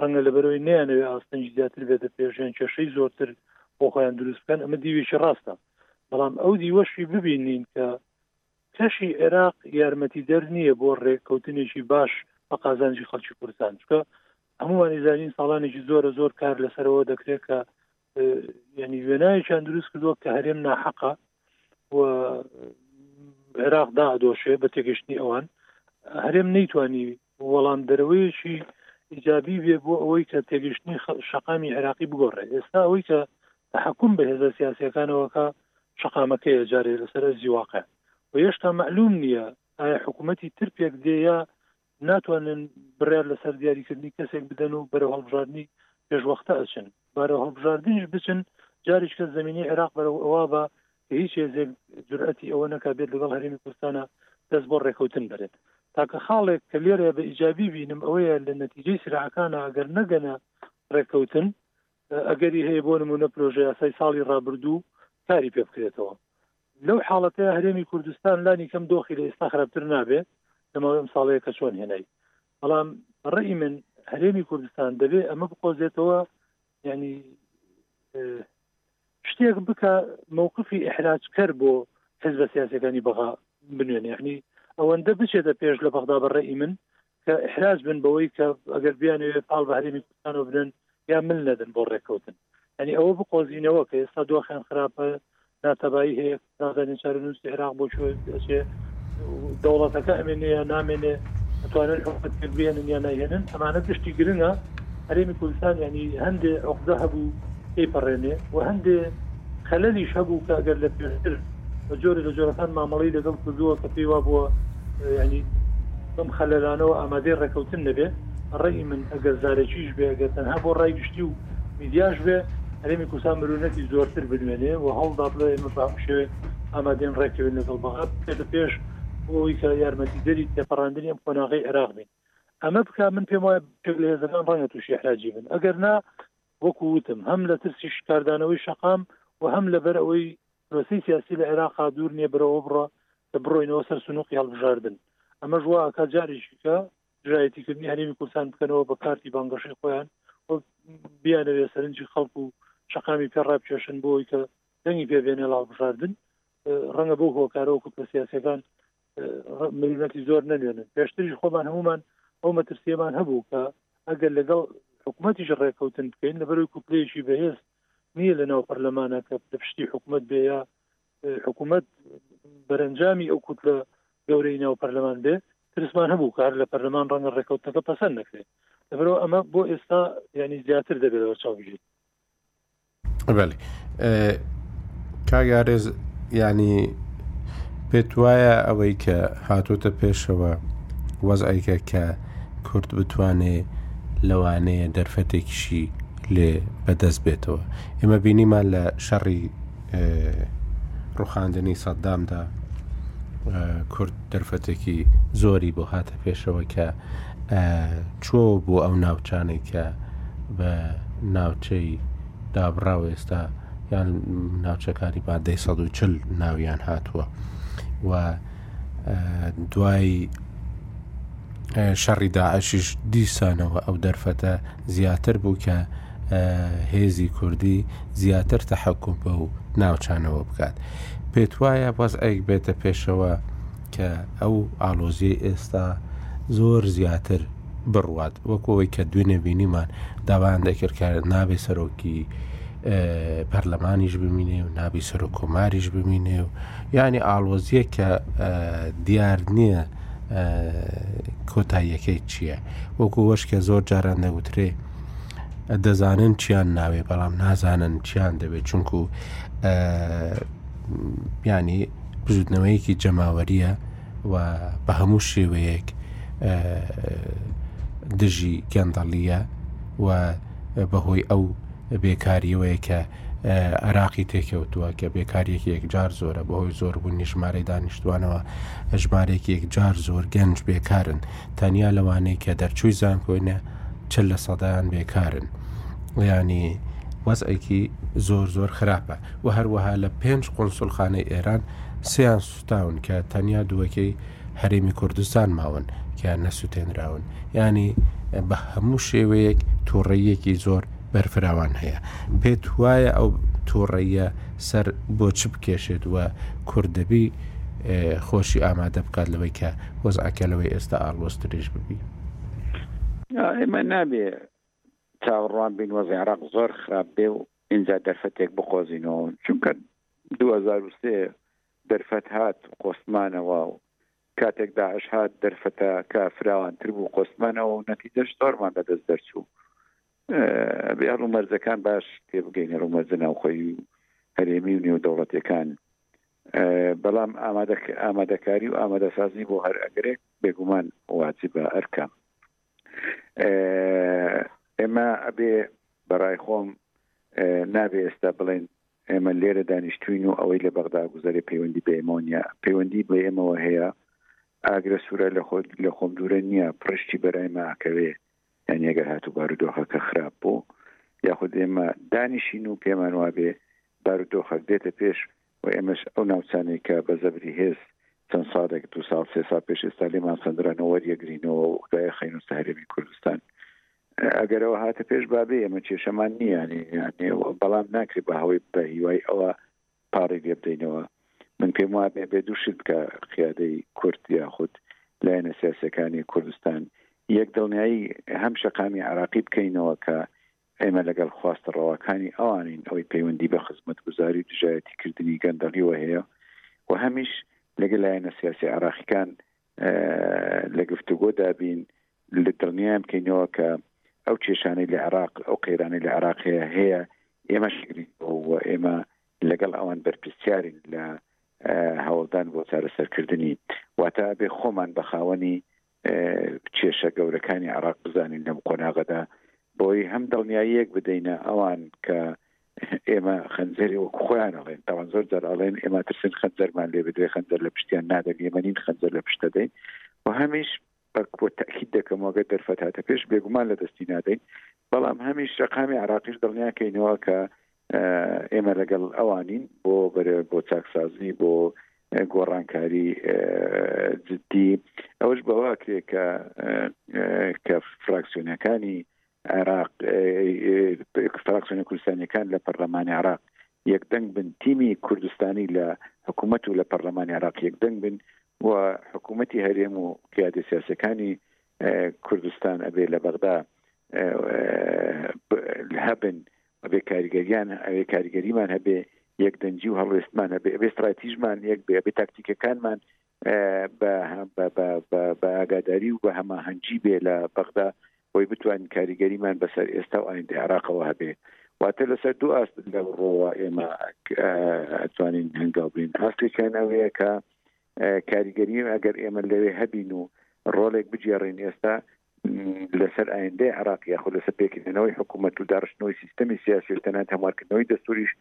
ڕەنگە لەبەرەوەی نیانەوێ ئاستەنگی زیاتر بێتە پێشیان کێشەی زۆرتر بۆ خۆیان دروست بکەن ئەمە دیوێکی ڕاستە بەڵام ئەو دیوەشی ببینین کە کەشی عێراق یارمەتیدەر نییە بۆ ڕێککەوتنێکی باش بە قازانجی خەڵکی کوردستان چکە هەمووانی زانین ساڵانێکی زۆرە زۆر کار لەسەرەوە دەکرێت کە ینی وێنایەکیان دروست کردووە کە هەرێم ناحەقە و عێراق دادۆشێ بە تێگەشتنی ئەوان هەرێم نەیتوانی وەڵامدەرەوەیەکی ئیجابی بێ بۆ ئەوەی کە تێگەیشتنی شەقامی عێراقی بگۆڕێت ئێستا ئەوەی کە تحکم بە هێزە سیاسەکانەوەکە شقامەکەیە جارێ لەسەر زیواقع و هێشتا معلوم نییە ئایا حکوومەتی تر پێک دێە ناتوانن بڕیار لەسەر دیاریکردنی کەسێک بدەن و بەرە هەڵبژاردننی پێشوەختە ئەچن بارە هەڵبژاردنیش بچن جاریشکە زمینی عێراق بەرەو ئەوە بە کە هیچ هێزێک جورئەتی ئەوە نەکا بێت لەگەڵ هەرێمی کوردستانە دەست بۆ ڕێکەوتن بەرێت تاکە خاڵێک کە لێرە بە ئیجابی بینم ئەوەیە لە نەتیجەی سراعەکانە ئەگەر نەگەنە ڕێکەوتن ئەگەری هەیە بۆ نمونە پرۆژه یاسای ساڵی ڕابردوو کاری پێ بکرێتەوە لەو حاڵەتەیە هەرێمی کوردستان لانی کەم دۆخی لە ئێستا خراپتر نابێت لەماوەم ساڵەیە کە چۆن هێنای بەڵام ڕێی من هەرێمی کوردستان دەبێت ئەمە بقۆزێتەوە یعنی شتێک بکە مووقفی ئحراجکەر بۆ حز بە سیاسەکانی بەغا بنوێن یعنی ئەوەندە بچێتە پێش لە بەغدا بەڕێی من کە احراج بن بەوەی کە ئەگەر بیانەوێت پاڵ بە هەرێمی کوردستانەوە بدەن یا من نەدن بۆ ڕێککەوتن ئەنی ئەوە بقۆزینەوە کە ئێستا دۆخیان خراپە ناتەبایی هەیە نازانین چارەنووسی عێراق بۆ کوێ ئەچێ و دەوڵەتەکە ئەمێنێ یا نامێنێ ئەتوانن حکومت پێک بێنن یا نایهێنن ئەمانە گشتی گرنگە هەرێمی کوردستان ینی هەندێ عقدە هەبوو پێی پەڕێنێ و هەندێ خەلەلیش هەبوو کە ئەگەر لە پێشتر بە جۆرە لە جۆرەکان مامەڵی لەگەڵ کردووە کە پێی وا بووە ینی بەم خەلەلانەوە ئامادەی ڕێکەوتن نەبێ ڕێی من ئەگەر زارەکیش بێ ئەگەر تەنها بۆ ڕای گشتی و میدیاش بێ هەرێمی کوردستان مرونەتی زۆرتر بنوێنێ و هەوڵدا بڵێ ئێمە بە هەموو شێوێک ئامادەین ڕێککەوێن لەگەڵ بەغا بکەێتە پێش بۆ ئەوی کە یارمەتیدەری تێپەڕاندنی ئەم قۆناغی عێراق بین ئەمە بکە من پێم وایە بچێک لە هێزەکان ڕەنگە تووشی حراجی بن ئەگەر نا وەکو وتم هەم لە ترسی شکاردانەوەی شەقام و هەم لەبەر ئەوەی پرۆسی سیاسی لە عێراق دوور نییە برەوە بڕە کە بڕۆینەوە سەر سنووقی هەڵبژاردن ئەمە ژواکە جاریشکە دژایەتیکردنی هەرێمی کوردستان بکەنەوە بە کارتی بانگەشەی خۆیان بیانەوێ سەرنجی خەڵک و شەقامی پێ ڕابکێشن بۆی کە دەنگی پێبێنێ لاڵبژاردن ڕەنگە بۆ هۆکارەوە کوپە سیاسەکان ملونەتی زۆر نەنوێنن پێشتریش خۆمان هەمومان ئەو مەترسیەمان هەبوو کە ئەگەر لەگەڵ حکوومەتیش ڕێککەوتن بکەین لەبەرەوەی کوپلەیەکی بەهێز نییە لە ناو پەرلەمانە کە پشتی حکوومەت بێ یا حکوومەت بەرەنجامی ئەو کوتلە گەورەی ناو پەرلەمان بێ ترسمان هەبوو کار لە پەرلەمان ڕەنگە ڕێککەوتەکە پەسەند نەکرێت لەبەرەوە ئەمە بۆ ئێستا ینی زیاتر دەبێت لەوە چاو بژێت کاگارێز ینی پێت وایە ئەوەی کە هاتۆتە پێشەوە وەزعیکە کە کورد بتوانێ لەوانەیە دەرفەتێکیشی لێ بەدەست بێتەوە ئێمە بینیمان لە شەڕی ڕوخاندنی سەددامدا کورد دەرفەتێکی زۆری بۆ هاتە پێشەوە کە چۆ بۆ ئەو ناوچانەی کە بە ناوچەی دابڕاو ئێستا یان ناوچەکانی بادەی 140 ناویان هاتووە و دوای شەڕی داعشیش دیسانەوە ئەو دەرفەتە زیاتر بوو کە هێزی کوردی زیاتر تەحکوم بە و ناوچانەوە بکات پێت وایە وەزعێک بێتە پێشەوە کە ئەو ئالۆزیی ئێستا زۆر زیاتر بڕوات وەکەوەی کە دوێنێ بینیمان داوایان دەکرد کە نابێ سەرۆکی پەرلەمانیش بمینێ و نابی سەر و کۆماریش بمینێ و یعنی ئالۆزیە کە دیار نییە کۆتاییەکەی چییە وەکو وەش کە زۆر جاران نەوترێ دەزانن چیان ناوێ بەڵام نازانن چیان دەوێت چونکو بیانی بزوتنەوەیەکی جەماوەریە و بە هەموو شێوەیەک دژی گەندەڵیە و بەهۆی ئەو بێکاریەوەیە کە عراقی تێکەوتووە کە بێکاریەکی یەکجار زۆرە بەهۆی زۆربوونی ژمارەی دانیشتوانەوە ژمارێکی یەکجار زۆر گەنج بێکارن تەنیا لەوانەی کە دەرچووی زانکۆین چل لە سەدان بێکارن یانی وەزعێکی زۆر زۆر خراپە و هەروەها لە پێنج قۆنسولخانەی ئێران سیان سوتاون کە تەنیا دووەکەی هەرێمی کوردستان ماون کە نەسووتێنراون ینی بە هەموو شێوەیەک تووڕەیەکی زۆر بەرفراوان هەیە پێت وایە ئەو تووڕەیە سەر بۆ چ بکێشێت وە کوردەبی خۆشی ئامادە بکات لەوەی کە وەزعەکە لەوەی ئێستا ئاڵۆزتریش ببی. ئێمە نابێ چاوەڕوان بین وەزعی عێراق زۆر خراپ بێ و ئینجا دەرفەتێک بقۆزینەوە چونکە 2023 دەرفەت هات قۆستمانەوە و کاتێک داعش هات دەرفەتە کە فراوانتر بوو قۆستمانەوە و نەتیجەش زۆرمان بەدەست دەرچوو بێڕ و مەرجەکان باش تێبگەین هەر و مەرجە ناوخۆی هەرێمی و نێودەوڵەتەکان بەڵام ئامادەکاری و ئامادەسازی بۆ هەر ئەگرێک بێگومان واجبە ئەرکان ئێمە ئەبێ بەڕای خۆم نابێ ئێستا بڵێن ئێمە لێرە دانیشتوین و ئەوەی لە بەغدا گوزاری پەیوەندی بەیمۆنیا پەیوەندی بە ئێمەوە هەیە ئاگرە سوورە لە خۆت لە خۆم دوورە نییە پرشتی بەرای ماکەوێ یانی ئەگەر هاتو بارودۆخەکە خراپ بوو یاخود ئێمە دانیشین و پێمان وابێ بارودۆخەک دێتە پێش و ئێمەش ئەو ناوچانەی کە بە زەبری هێز چەند ساڵێک دو ساڵ سێ سا پێش ئێستا لێمان سندرانە وەریەگرینەوە و خدای خەین و سەهرێمی کوردستان ئەگەرەوە هاتە پێش بابێ ئێمە کێشەمان نییانێ بەڵام ناکرێت بە هەوەی بە هیوای ئەوە پارەی لێ بدەینەوە من پێم وابێ بێ دوو شت بکە قیادەی کورد یاخود لایەنە سیاسەکانی کوردستان یەک دڵنیایی هەم شەقامی عراقی بکەینەوە کە ئێمە لەگەڵ خواستە ڕەواکانی ئەوانین ئەوەی پەیوەندی بە خزمەت گوزاری و دژایەتی کردنی گەندەڵیوە هەیە و هەمیش لەگەل لایەنە سیاسی عراقیەکان لە گفتوگۆدا بین لە دڵنیان بکەینەوە کە ئەو کێشانەی لە عراق ئەو قەیرانی لە عراق هەیە هەیە ئێمە شگرین ئێمە لەگەڵ ئەوان بەرپسیارین لە هەوڵدان بۆ چارەسەرکردنی واتا بێ خۆمان بە خاوەنی کێشە گەورەکانی عراق بزانین لەم قۆناغەدا بۆی هەم دڵنیاییەک بدەینە ئەوان کە ئێمە خەنجەری وەکو خۆیان ئەڵێن تاوان زۆر جار ئەڵێن ئێمە ترسین خەنجەرمان لێ بدرێ خەنجەر لە پشتیان نادەن ئێمەنین خەنجەر لە پشتە دەین و هەمیش بۆ تاکیید دەکەم وەگە دەرفەت هاتە پێش بێگومان لە دەستی نادەین بەڵام هەمیش شەقامی عراقیش دڵنیاکەینەوە کە ئێمە لەگەڵ ئەوانین بۆ بەرە بۆ چاکسازی بۆ گۆڕانکاری جددی ئەوش بەواکرێ کە کە فراکسیۆنەکانی عێراق، فراکسیۆنە کوردستانییەکان لە پەرلەمانی عێراق یەکدەنگ بن، تیمی کوردستانی لە حکوومەت و لە پەرلەمانی عێراق یەکدەنگ بن و حکوومەتی هەرێم و قیادە سیاسییەکانی کوردستان ئەبێ لە بەغدا هەبن ئەبێ کاریگەریان ئەوێ کاریگەریمان هەبێ یەک دەنجی و هەڵوێستمان هەبێ ئەبێ استراتیژمان یەک بێ بێ تاکتیکەکانمان بە ئاگاداری و بە هەماهەنگی بێ لە بەغدا بۆی بتوانین کاریگەریمان بەسەر ئێستا و ئایندە عێراقەوە هەبێ واتە لەسەر دوو ئاست لە ڕۆوە ئێمە ئەتوانین هەنگاو بین ئاستێکیان ئەوەیە کە کاریگەری ئەگەر ئێمە لەوێ هەبین و ڕۆلێک بگێڕین ئێستا لەسەر ئایندە عراق یاخود لەسەر پێکردنەوەی حکوومەت و داڕشتنەوەی سیستەمی سیاسی و تەنات هەموارکردنەوەی دەستوریش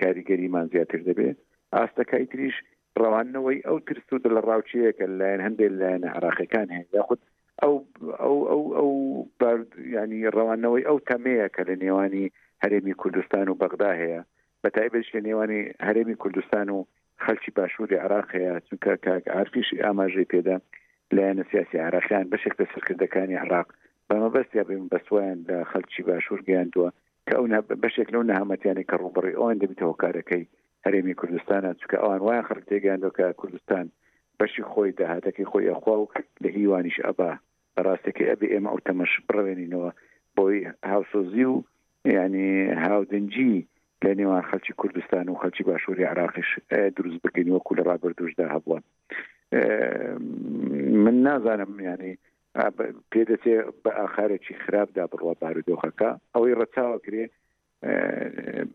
کاریگەریمان زیاتر دەبێ ئاستەکای تریش ڕەوانەوەی ئەو ترس و لە ڕاوچەیەکە لایەن هەندێک لایەنە عراقیەکان هەیە یاخود ئەو ئەو ئەو ئەو ینی ڕەوانەوەی ئەو تەمەیە کە لە نێوانی هەرێمی کوردستان و بەغدا هەیە بە تایبش لە نێوانی هەرێمی کوردستان و خەلکی باشووری عراق هەیە چونکە کاک ئارفیش ئاماژەی پێدا لایەنە سیاسی عراقیان بەشێک لە سەرکردەکانی عراق بەمەبەست یا بێن بەسویان لە خەلکی باشوور گەیاندووە کە ئەو بەشێک لەو نەهامەتیانە کە ڕوبڕی ئەوان دەبیتە هۆکارەکەی هەرێمی کوردستانە چکە ئەوان وایان خەڵک تێگەیاندەوە کە کوردستان بەشی خۆی داهاتەکەی خۆی ئەخوا و لە هیوانیش ئەبا بەڕاستەکەی ئەبێ ئێمە ئەو تەمەش بڕەوێنینەوە بۆی هاوسۆزی و ینی هاودنجی لە نێوان خەلکی کوردستان و خەلکی باشووری عراقیش دروست بکەین وەکو لە ڕابردوشدا هەبووە من نازانم ینی پێدەچێ بە ئاخارێکی خراپدا بڕوا بارودۆخەکە ئەوەی ڕەچاوە کرێ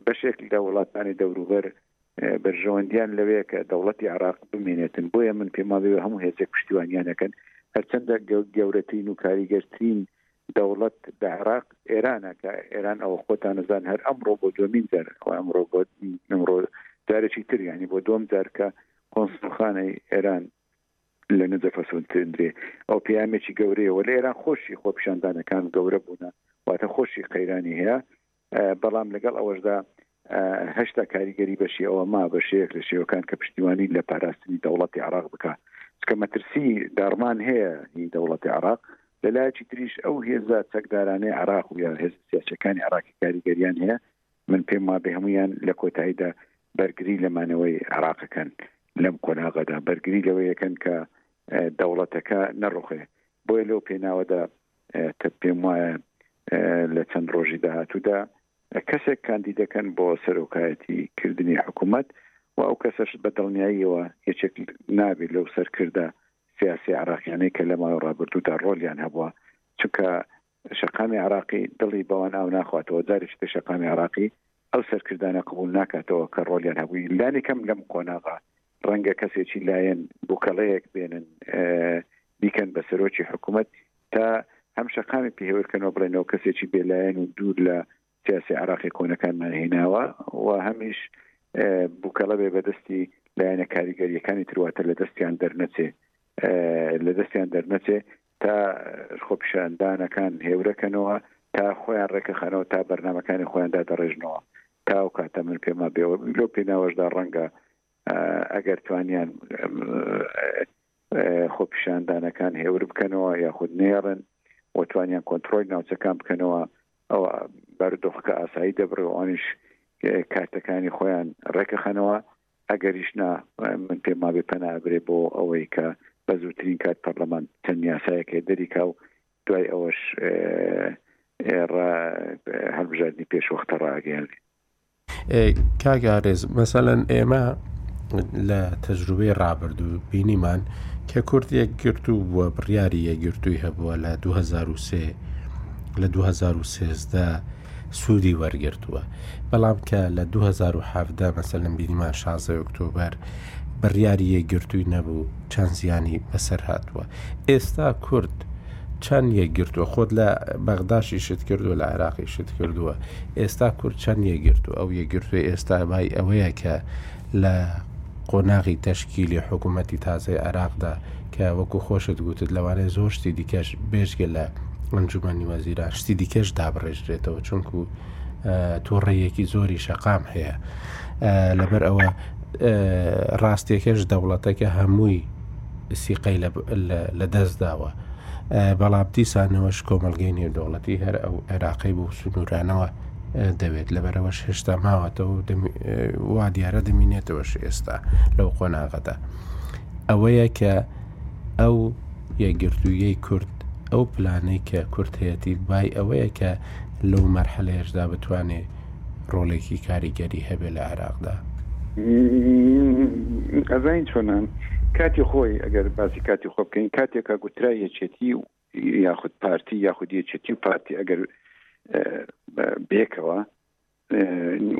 بەشێک لە وڵاتانی دەوروبەر بەرژەوەندیان لەوەیە کە دەوڵەتی عراق بمێنێتن بۆیە من پێماڵێ هەموو هێزێک پشتیوانیانەکەن هەرچەندە گەورەترین و کاریگەرترین دەوڵەت لە عراق ئێرانە کە ئێران ئەوە خۆتان نزان هەر ئەمڕۆ بۆ دومین جار ئەمڕۆ بۆ ئەمڕۆ جارێکی تر ینی بۆ دوم جارکە کۆنسلخانەی ئێران لە نەجەف ئەسوتێندرێ ئەو پەیامێکی گەورەیە وە لە ئێران خۆشی خۆپیشاندانەکان گەورە بوونە واتە خۆشی قەیرانی هەیە بەڵام لەگەڵ ئەوەشدا هەشتا کاریگەری بەشی ئەوە ما بەشەیەک لە شێوەکان کە پشتیوانی لە پاراستنی دەوڵەتی عراق بکە چکە مەترسی داڕمان هەیە هی دەوڵەتی عراق لە لایەکی تریش ئەو هێزە چەکدارانەی عراق و یا هێز سیاسەکانی عراقی کاریگەریان هەیە من پێم وابێ هەمویان لە کۆتاییدا بەرگری لە مانەوەی عراقەکەن لەم قۆناغەدا بەرگری لەوەیەکەن کە دەوڵەتەکە نەڕوخێ بۆیە لەو پێناوەدا پێم وایە لە چەند ڕۆژی داهاتوودا کەسێک کاندیدەکەن بۆ سەرۆکایەتی کردنی حکوومەت و ئەو کەسەش بە دڵنیاییەوە یەکێک نابێت لەو سەرکردە سیاسی عراقیانەی کە لە ماوە ڕابردوودا ڕۆلیان هەبووە چونکە شەقامی عراقی دڵی بەوان ئاو ناخواتەوە، جارێکی تر شەقامی عراقی ئەو سەرکردانە قبوڵ ناکاتەوە کە ڕۆلیان هەبووی، لانیکەم لەم قۆناغە ڕەنگە کەسێکی لایەن بوکەڵەیەک بێنن بیکەن بە سەرۆکی حکوومەت تا هەم شەقامی پێهێورکەنەوە بڵێنەوە کەسێکی بێلایەن و دوور لە سیاسی عراقی کۆنەکانمان هێناوە و هەمیش بوکەڵە بێ بەدەستی لایەنە کاریگەریەکانی ترواتە لە دەستیان دەرنەچێ لە دەستیان دەرنەچێ تا خۆپیشاندانەکان هێورەکەنەوە تا خۆیان ڕێکەخەنەوە تا بەرنمەکانی خۆیان دادەڕێژنەوە تاو کاتە من پێما بێەوە لۆ پێناوەشدا ڕەنگە ئەگەر توانیان خۆپیشاندانەکان هێور بکەنەوە یاخود نێڕن وتوانیان کۆنتترۆی ناوچەکان بکەنەوە ئەو بارودۆخەکە ئاسایی دەبڕێ ئەوانش کاتەکانی خۆیان ڕێکەخەنەوە ئەگەریش نا، من پێم وابێ پەنا ئەبرێ بۆ ئەوەی کە بە زووترین کات پەرلەمان چەند یاسایەک هەیە دەری کا و دوای ئەوەش هەڵبژاردنی پێشوەختە ڕاگەیاندرێ. کاک ئارێز مەسەلەن ئێمە لە تەجروبەی ڕابردوو بینیمان کە کورد یەکگرتوو بووە بڕیاری یەکگرتووی هەبووە لە 2023 لە 2013 سوودی وەرگرتووە بەڵام کە لە دوو هەزار و حەڤدە مەسەلەن بینیمان شازدە ئۆکتۆبەر بڕیاری یەکگرتووی نەبوو چەند زیانی بەسەر هاتووە ئێستا کورد چەند یەکگرتووە خۆت لە بەغداشی شت کردووە لە عێراقی شت کردووە ئێستا کورد چەند یەکگرتووە ئەو یەکگرتووی ئێستا بای ئەوەیە کە لە قۆناغی تەشکیلی حکوومەتی تازەی عێراقدا کە وەکو خۆشت گوتت لەوانەیە زۆر شتی دیکەش بێژگە لە ئەنجومەنی وەزیران شتی دیکەش دابڕێژرێتەوە چونکو تۆڕەیەکی زۆری شەقام هەیە لەبەر ئەوە ڕاستێکەش دەوڵەتەکە هەمووی سیقەی لە دەست داوە بەڵام دیسانەوەش کۆمەلگەی نێودەوڵەتی هەر ئەو عێراقی بۆ سنوورانەوە دەوێت لەبەرەوەش هێشتا ماوەتەوە و وا دیارە دەمینێتەوەش ئێستا لەو قۆناغەدا ئەوەیە کە ئەو یەکگرتوویەی کورد ئەو پلانەی کە کورت هەیەی دوای ئەوەیە کە لەو مەرحەلەیەشدا بتوانێت ڕۆڵێکی کاریگەری هەبێ لە عێراقدا ئەزین چۆنان کاتی خۆی ئەگەر باسی کاتی خۆ بکەین کاتێکە گوترا یەکێتی یاخود پارتی یاخود یەکێتی و پارتی ئەگەر بێکەوە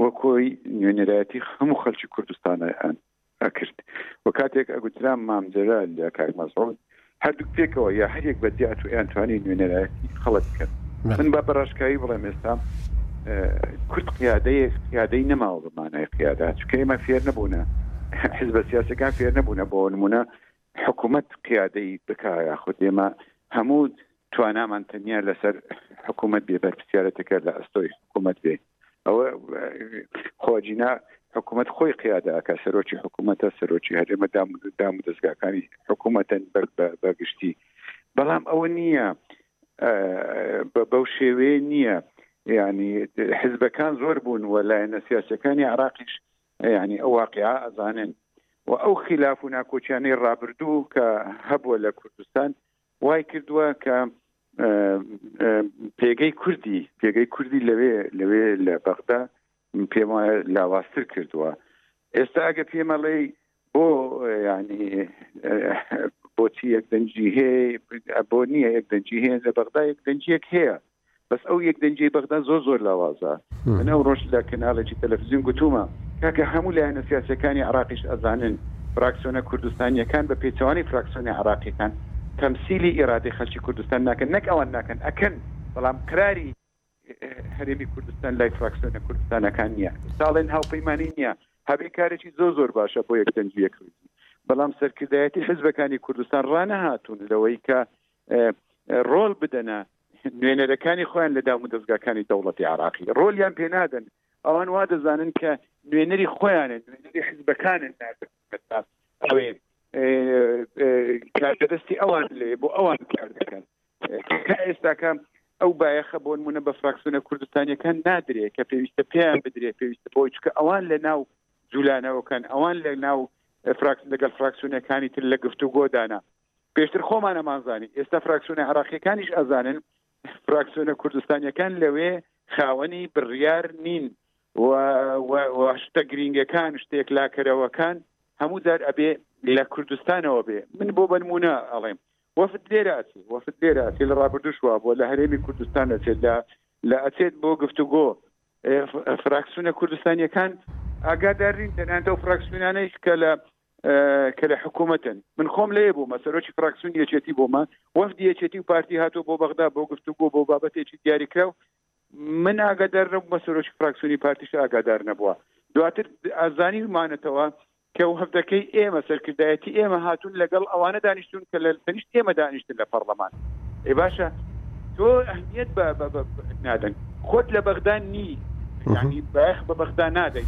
وەکۆی نوێنەرایەتی هەموو خەلکی کوردستانە ئەکرد و کاتێک ئەگوترا مامجرا لە کاک مەزۆن هەردوو پێکەوە یا هەرێک بە دیات و ئەیانتوانی نوێنەرایەتی خەڵک بکەن من با بەڕاشکایی بڵێم ئێستا کورد قیادەیە قیادەی نەماوە بەمانای قیادا چکە ئێمە فێر نەبوونە حزبە سیاسەکان فێر نەبوونە بۆ نمونە حکومەت قیادەی بکا یاخود ئێمە هەموو توانامان تەنیا لەسەر حکوومەت بێ بەرپسیارەتەکە لە ئەستۆی حکوومەت بێ ئەوە خۆجینا حکوومەت خۆی قیادەکە سەرۆکی حکوومەتە سەرۆکی هەرێمە دام دام دەستگاکانی حکوومەتەن بەگشتی بەڵام ئەوە نییە بەو شێوەیە نییە ینی حزبەکان زۆر بوون و لایەنە سیاسەکانی عراقیش یعنی ئەو واقعا ئەزانن و ئەو خلاف و ناکۆچیانەی ڕابردوو کە هەبووە لە کوردستان وای کردووە کە پێگەی کوردی پێگەی کوردی لەوێ لەوێ لە بەغدا پێم لاواستر کردووە ئێستا ئەگە پێمەڵێ بۆ یعنی بۆچی یەک دەنجی هەیە بۆ نییە یەک دەنجی هەیە لە بەغدا یەک دەنجیەک هەیە بەس ئەو یەک دەنجی بەغدا زۆر زۆر لاوازە من ئەو ڕۆژ لە کەناڵێکی تەلەفزیون گوتومە کاکە هەموو لایەنە سیاسەکانی عراقیش ئەزانن فراکسیۆنە کوردستانیەکان بە پێچوانی فراکسیۆنی عراقیەکان تەمسیلی ئێرادی خەلکی کوردستان ناکەن نەک ئەوان ناکەن ئەکەن بەڵام قراری هەرێمی کوردستان لای فراکسیۆنە کوردستانەکان نییە ساڵێن هاوپەیمانانی نییە هەبێ کارێکی زۆر زۆر باشە بۆ یەکدەنگ و یەکڕیزی بەڵام سەرکردایەتی حزبەکانی کوردستان ڕانەهاتون لەوەی کە ڕۆل بدەنە نوێنەرەکانی خۆیان لە دام و دەستگاکانی دەوڵەتی عراقی ڕۆلیان پێنادەن ئەوان وا دەزانن کە نوێنەری خۆیانە نوێنەری حزبەکانن نادن ئەوێ کاردەستی ئەوان لێ بۆ ئەوان کار دەکەن ئێستاکە ئەو بایەخە بۆن منە بە فراکسیۆنە کوردستانیەکان نادرێ کە پێویستە پێیان بدرێت پێویستە بۆی چکە ئەوان لە ناو جوولانەوەکەن ئەوان لە ناو فراکس لەگەڵ فراکسیونەکانی تر لە گفتوگۆدانە پێشتر خۆمانەمانزانی ئێستا فراکسیونە عراقیەکانیش ئەزانن فراکسیۆنە کوردستانیەکان لەوێ خاوەنی بڕیار نین و شتە گرینگەکان شتێک لاکەرەوەکان هەموو جار ئەبێ لە کوردستانەوە بێ من بۆ بەرمونە ئەڵێم وەفت لێراتی وەفت لێراتی لە ڕابردوش وا بۆ لە هەرێمی کوردستان ئەچێت لە لە ئەچێت بۆ گفتوگۆ فراکسونە کوردستانیەکان ئاگادارین تەنانەتە فراکسیونانەیش کە لە کە لە حکوومەتن من خۆم لێ بوومە سەرۆکی فراکسیون یەکێتی بۆمە وەفدی یەکێتی و پارتی هاتۆ بۆ بەغدا بۆ گفتوگۆ بۆ بابەتێکی دیاریکرا و من ئاگادار نەبوو بە سەرۆکی فراکسیونی پارتیش ئاگادار نەبووە دواتر ئازانی مانەتەوە کە و هەفتەکەی ئێمە سەرکردایەتی ئێمە هاتون لەگەڵ ئەوانە دانیشتون کە لە تەنیشت ئێمە دانیشتن لە پەرلەمان ئێ باشە تۆ ئەهمیت بە نادەن خۆت لە بەغدان نی ینی بەخ بە بەغدا نادەی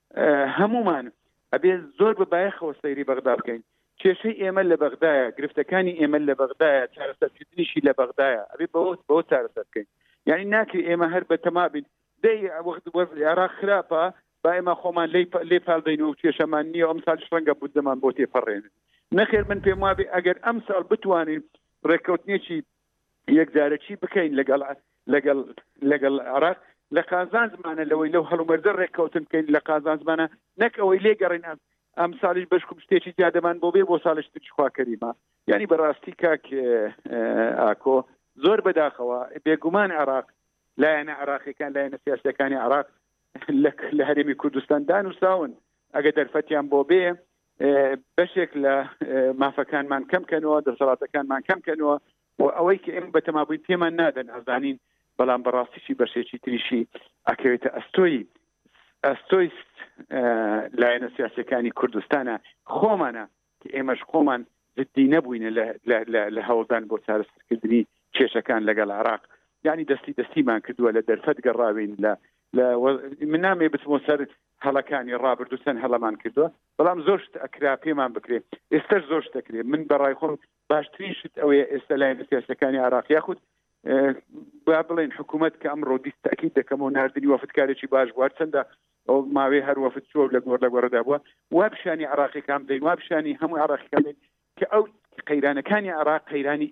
هەموومان ئەبێ زۆر بە بایەخەوە سەیری بەغدا بکەین کێشەی ئێمە لە بەغدایە گرفتەکانی ئێمە لە بەغدایە چارەسەرکردنیشی لە بەغدایە ئەبێ بەوە بەوە چارەسەر بکەین یعنی ناکرێت ئێمە هەر بە تەما بین دەی وەخت وەزی عێراق خراپە با ئێمە خۆمان لی لێ پالدەین و کێشەمان نییە ئەم ساش ڕەنگە بودجەمان بۆ تێپەڕێنن نەخێر من پێم وابێ ئەگەر ئەم ساڵ بتوانین ڕێککەوتنێکی یەکجارەکی بکەین لەگەڵ لەگەڵ لەگەڵ عراق لە قازان زمانە لەوەی لەو هەڵومەرزە ڕێککەوتن بکەین لە قازان زمانە نەک ئەوەی لێگەڕین ئەم ساڵیش بەشکم شتێکی دیادەمان بۆ بێ بۆ ساڵش ترخواکەریمە یعنی بەڕاستی کاک ئاکۆ زۆر بەداخەوە بێگومان عراق لایەنە عراقیەکان لایەنە سیاسەکانی عراق لە هەرێمی کوردستان دانوساون ئەگە دەرفەتیان بۆ بێ بەشێک لە مافەکانمان کەم کەنەوە دەسەڵاتەکانمان کەم کەنەوە و ئەوەی کە ئێمە بەتەمابووین پێمان نادەن ئەزانین بەڵام بەڕاستیشی بەشێکی تریشی ئەکەوێتە ئەستۆی ئەستۆی لایەنە سیاسەکانی کوردستانە خۆمانە کە ئێمەش خۆمان جددی نەبووینە لە هەوڵدان بۆ چارەسەرکردنی کێشەکان لەگەڵ عراق ینی دەستی دەستیمان کردووە لە دەرفەت گەڕاوین لە من نامێ بچمۆ سەر هەڵەکانی ڕابردوو چەند هەڵەمان کردووە بەڵام زۆر شت ئەکرا پێمان بکرێ ئێستش زۆر شت دەکرێت من بەڕای خۆم باشترین شت ئەوەیە ئێستا لایەن سیاسەکانی عراق یاخود با بڵێن حکوومەت کە ئەمڕۆ بیست تاکیید دەکەم و نردنی وەفتکارێکی باش بوار چەندە ئەو ماوەی هەر وەفت چوە لە گۆر لە گۆڕدا بووە وا پیشانی عراقیەکان بدەین وا پیشانی هەموو عراقیەکان بدەین کە ئەو قەیرانەکانی عراق قەیرانی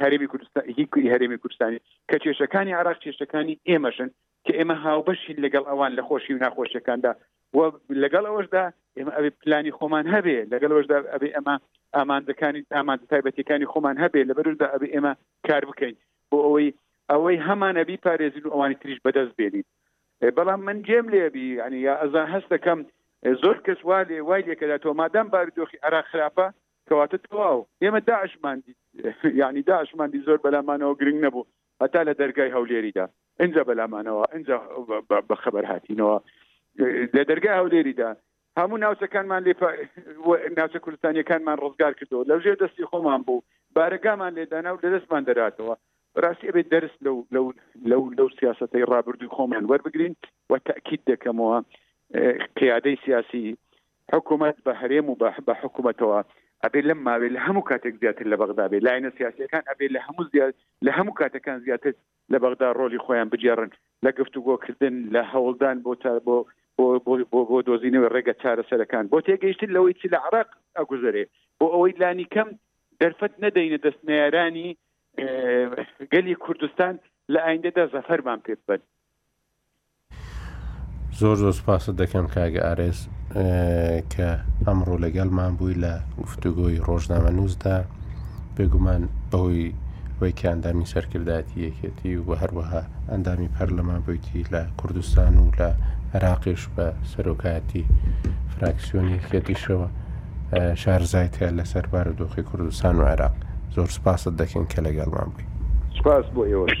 هەرمی کوردستان هیکوی هەرمی کوردستانی کە کێشەکانی عراق کێشەکانی ئێمەشن کە ئێمە هاوبەشین لەگەڵ ئەوان لە خۆشی و ناخۆشیەکاندا و لەگەڵ ئەوەشدا ئێمە ئەوێ پلانی خۆمان هەبێ لەگەڵ ئەوشدا ئەبێ ئەمە ئامانجەکانی ئامانج تایبەتەکانی خۆمان هەبێ لە بەردا ئەبێ ئێمە کار بکەین بۆ ئەوەی ئەوەی هەمانە بی پارێزین و ئەوانی تریش بەدەست بێنین بەڵام من جێم لێبی ینی یا ئەزا هەستەکەم زۆر کەس وا لێ وای لێکەدا تۆ مادام بارودۆخی عرا خراپە کەواتە تەواو ئێمە داعشمان یعنی داعشماندی زۆر بەلامانەوە گرنگ نەبوو هەتا لە دەرگای هەولێریدا ئنجا بەلامانەوە ئنجا بە خەبەر هاتینەوە لە دەرگای هەولێریدا هەموو ناوچەکانمان لێ ناوچە کوردستانیەکانمان ڕزگار کردەوە لە ژێر دەستی خۆمان بوو بارەگامان لێدانا و لە دەستمان دەراتەوە ڕاستی ئەبێت دەرس لەو لەو لەو لەو سیاستەی ڕابردووی خۆمان وەربگرین و تاکیید دەکەمەوە قیادەی سیاسی حکومەت بە هەرێم و بە بە حکومەتەوە ئەبێ لەم ماوێ لە هەموو کاتێک زیاتر لە بەغدا بێ لاینە سیاسەکان ئەبێ لە هەموو زیاد لە هەموو کاتەکان زیاتر لە بەغدا ڕۆلی خۆیان بگێڕن لە گفتوگۆکردن لە هەوڵدان بۆ تا بۆ بۆ دۆزینەوەی ڕێگە چارەسەرەکان بۆ تێگەیشتن لەوەی چ لە عراق ئەگوزارێ بۆ ئەوەی لانی کەم دەرفەت نەدەینە دەست نارانی گەلی کوردستان لە ئایندەدا زەفەرمان پێ بن زۆر زۆر سپاست دەکەم کاگە ئارێز کە ئەمڕۆ لەگەڵمان بووی لە گفتوگۆی ڕۆژنامە نووسدا بێگومان بەهۆی وەی کە ئەندامی سەرکردایەتی یەکێتی و هەروەها ئەندامی پەرلەمان بوویتی لە کوردستان و لە عراقیش بە سەرۆکایەتی فراکسیۆنی یەکێتیشەوە شارزایت هەیە لەسەر بار و دۆخی کوردستان و عێراق زۆر سپاست دەکەین کە لەگەڵمان بووی سپاس بۆ ئێوەش.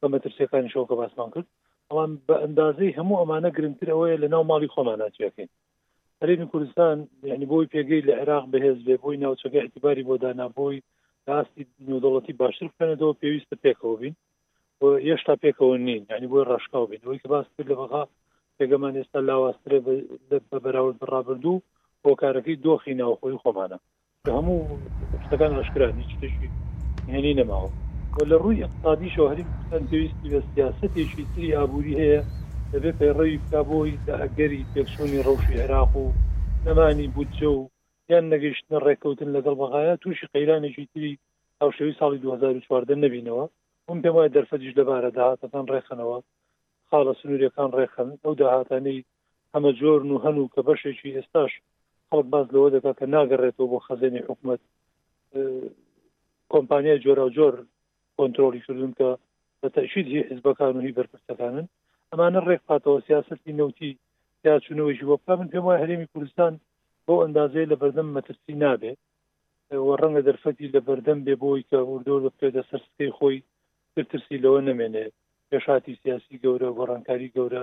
بە مەترسیەکانیشەوە کە باسمان کرد بەڵام بە ئەندازەی هەموو ئەمانە گرنگتر ئەوەیە لە ناو ماڵی خۆمان ناچیەکەین هەرێمی کوردستان یعنی بۆی پێگەی لە عێراق بەهێز بێ بۆی ناوچەکە اعتیباری بۆ دانابووی لاستی نێودەڵەتی باشتر بکەنەوە پێویستە پێکەوە بین هێشتا پێکەوە نین ینی بۆی ڕاشکاو بین ئەوی کە باس کرد لە بەغا پێگەمان ئێستا لاواسترێ بە بەراورد بە ڕابردوو هۆکارەکەی دۆخی ناوخۆی خۆمانە کە هەموو شتەکان ئاشکران هیچ شتێکی نهێنی نەماوە و لە ڕووی اقتصادیشەوە هەریم کوردستان پێویستی بە سیاستێکی تری ئابووری هەیە دەبێت پەیڕەوی بک بۆی لە ئەگەری تێکچوونی ڕەوشی عێراق و نەمانی بودجە و یان نەگەیشتنە ڕێککەوتن لەگەڵ بەغایا تووشی قەیرانێکی تری هاوشێوی ساڵی 2014 نەبینەوە من پێم وایە دەرفەتیش لەبارە داهاتەکان ڕێخەنەوە خاڵە سنووریەکان ڕێخەن ئەو داهاتانەی هەمە جۆرن و هەن و کە بەشێکی ئێستاش خەڵک باس لەوە دەکات کە ناگەڕێتەوە بۆ خەزێنی حکوومەت کۆمپانیای جۆرا و جۆر کۆنتترۆلی کردوون کە بە تەشید هی حزبەکان و هی بەرپرسەکانن ئەمانە ڕێک پاتەوە سیاستی نەوتی یا چونەوەیکی بۆ بکە من پێم وای هەرێمی کوردستان بۆ ئەندازەیە لە بەردەم مەترسی نابێ و ڕەنگە دەرفەتی لە بەردەم بێ بۆی کە وردۆ لە پێدە سەرسکەی خۆی ترسی لەوە نەمێنێ پێشاتی سیاسی گەورە گۆڕانکاری گەورە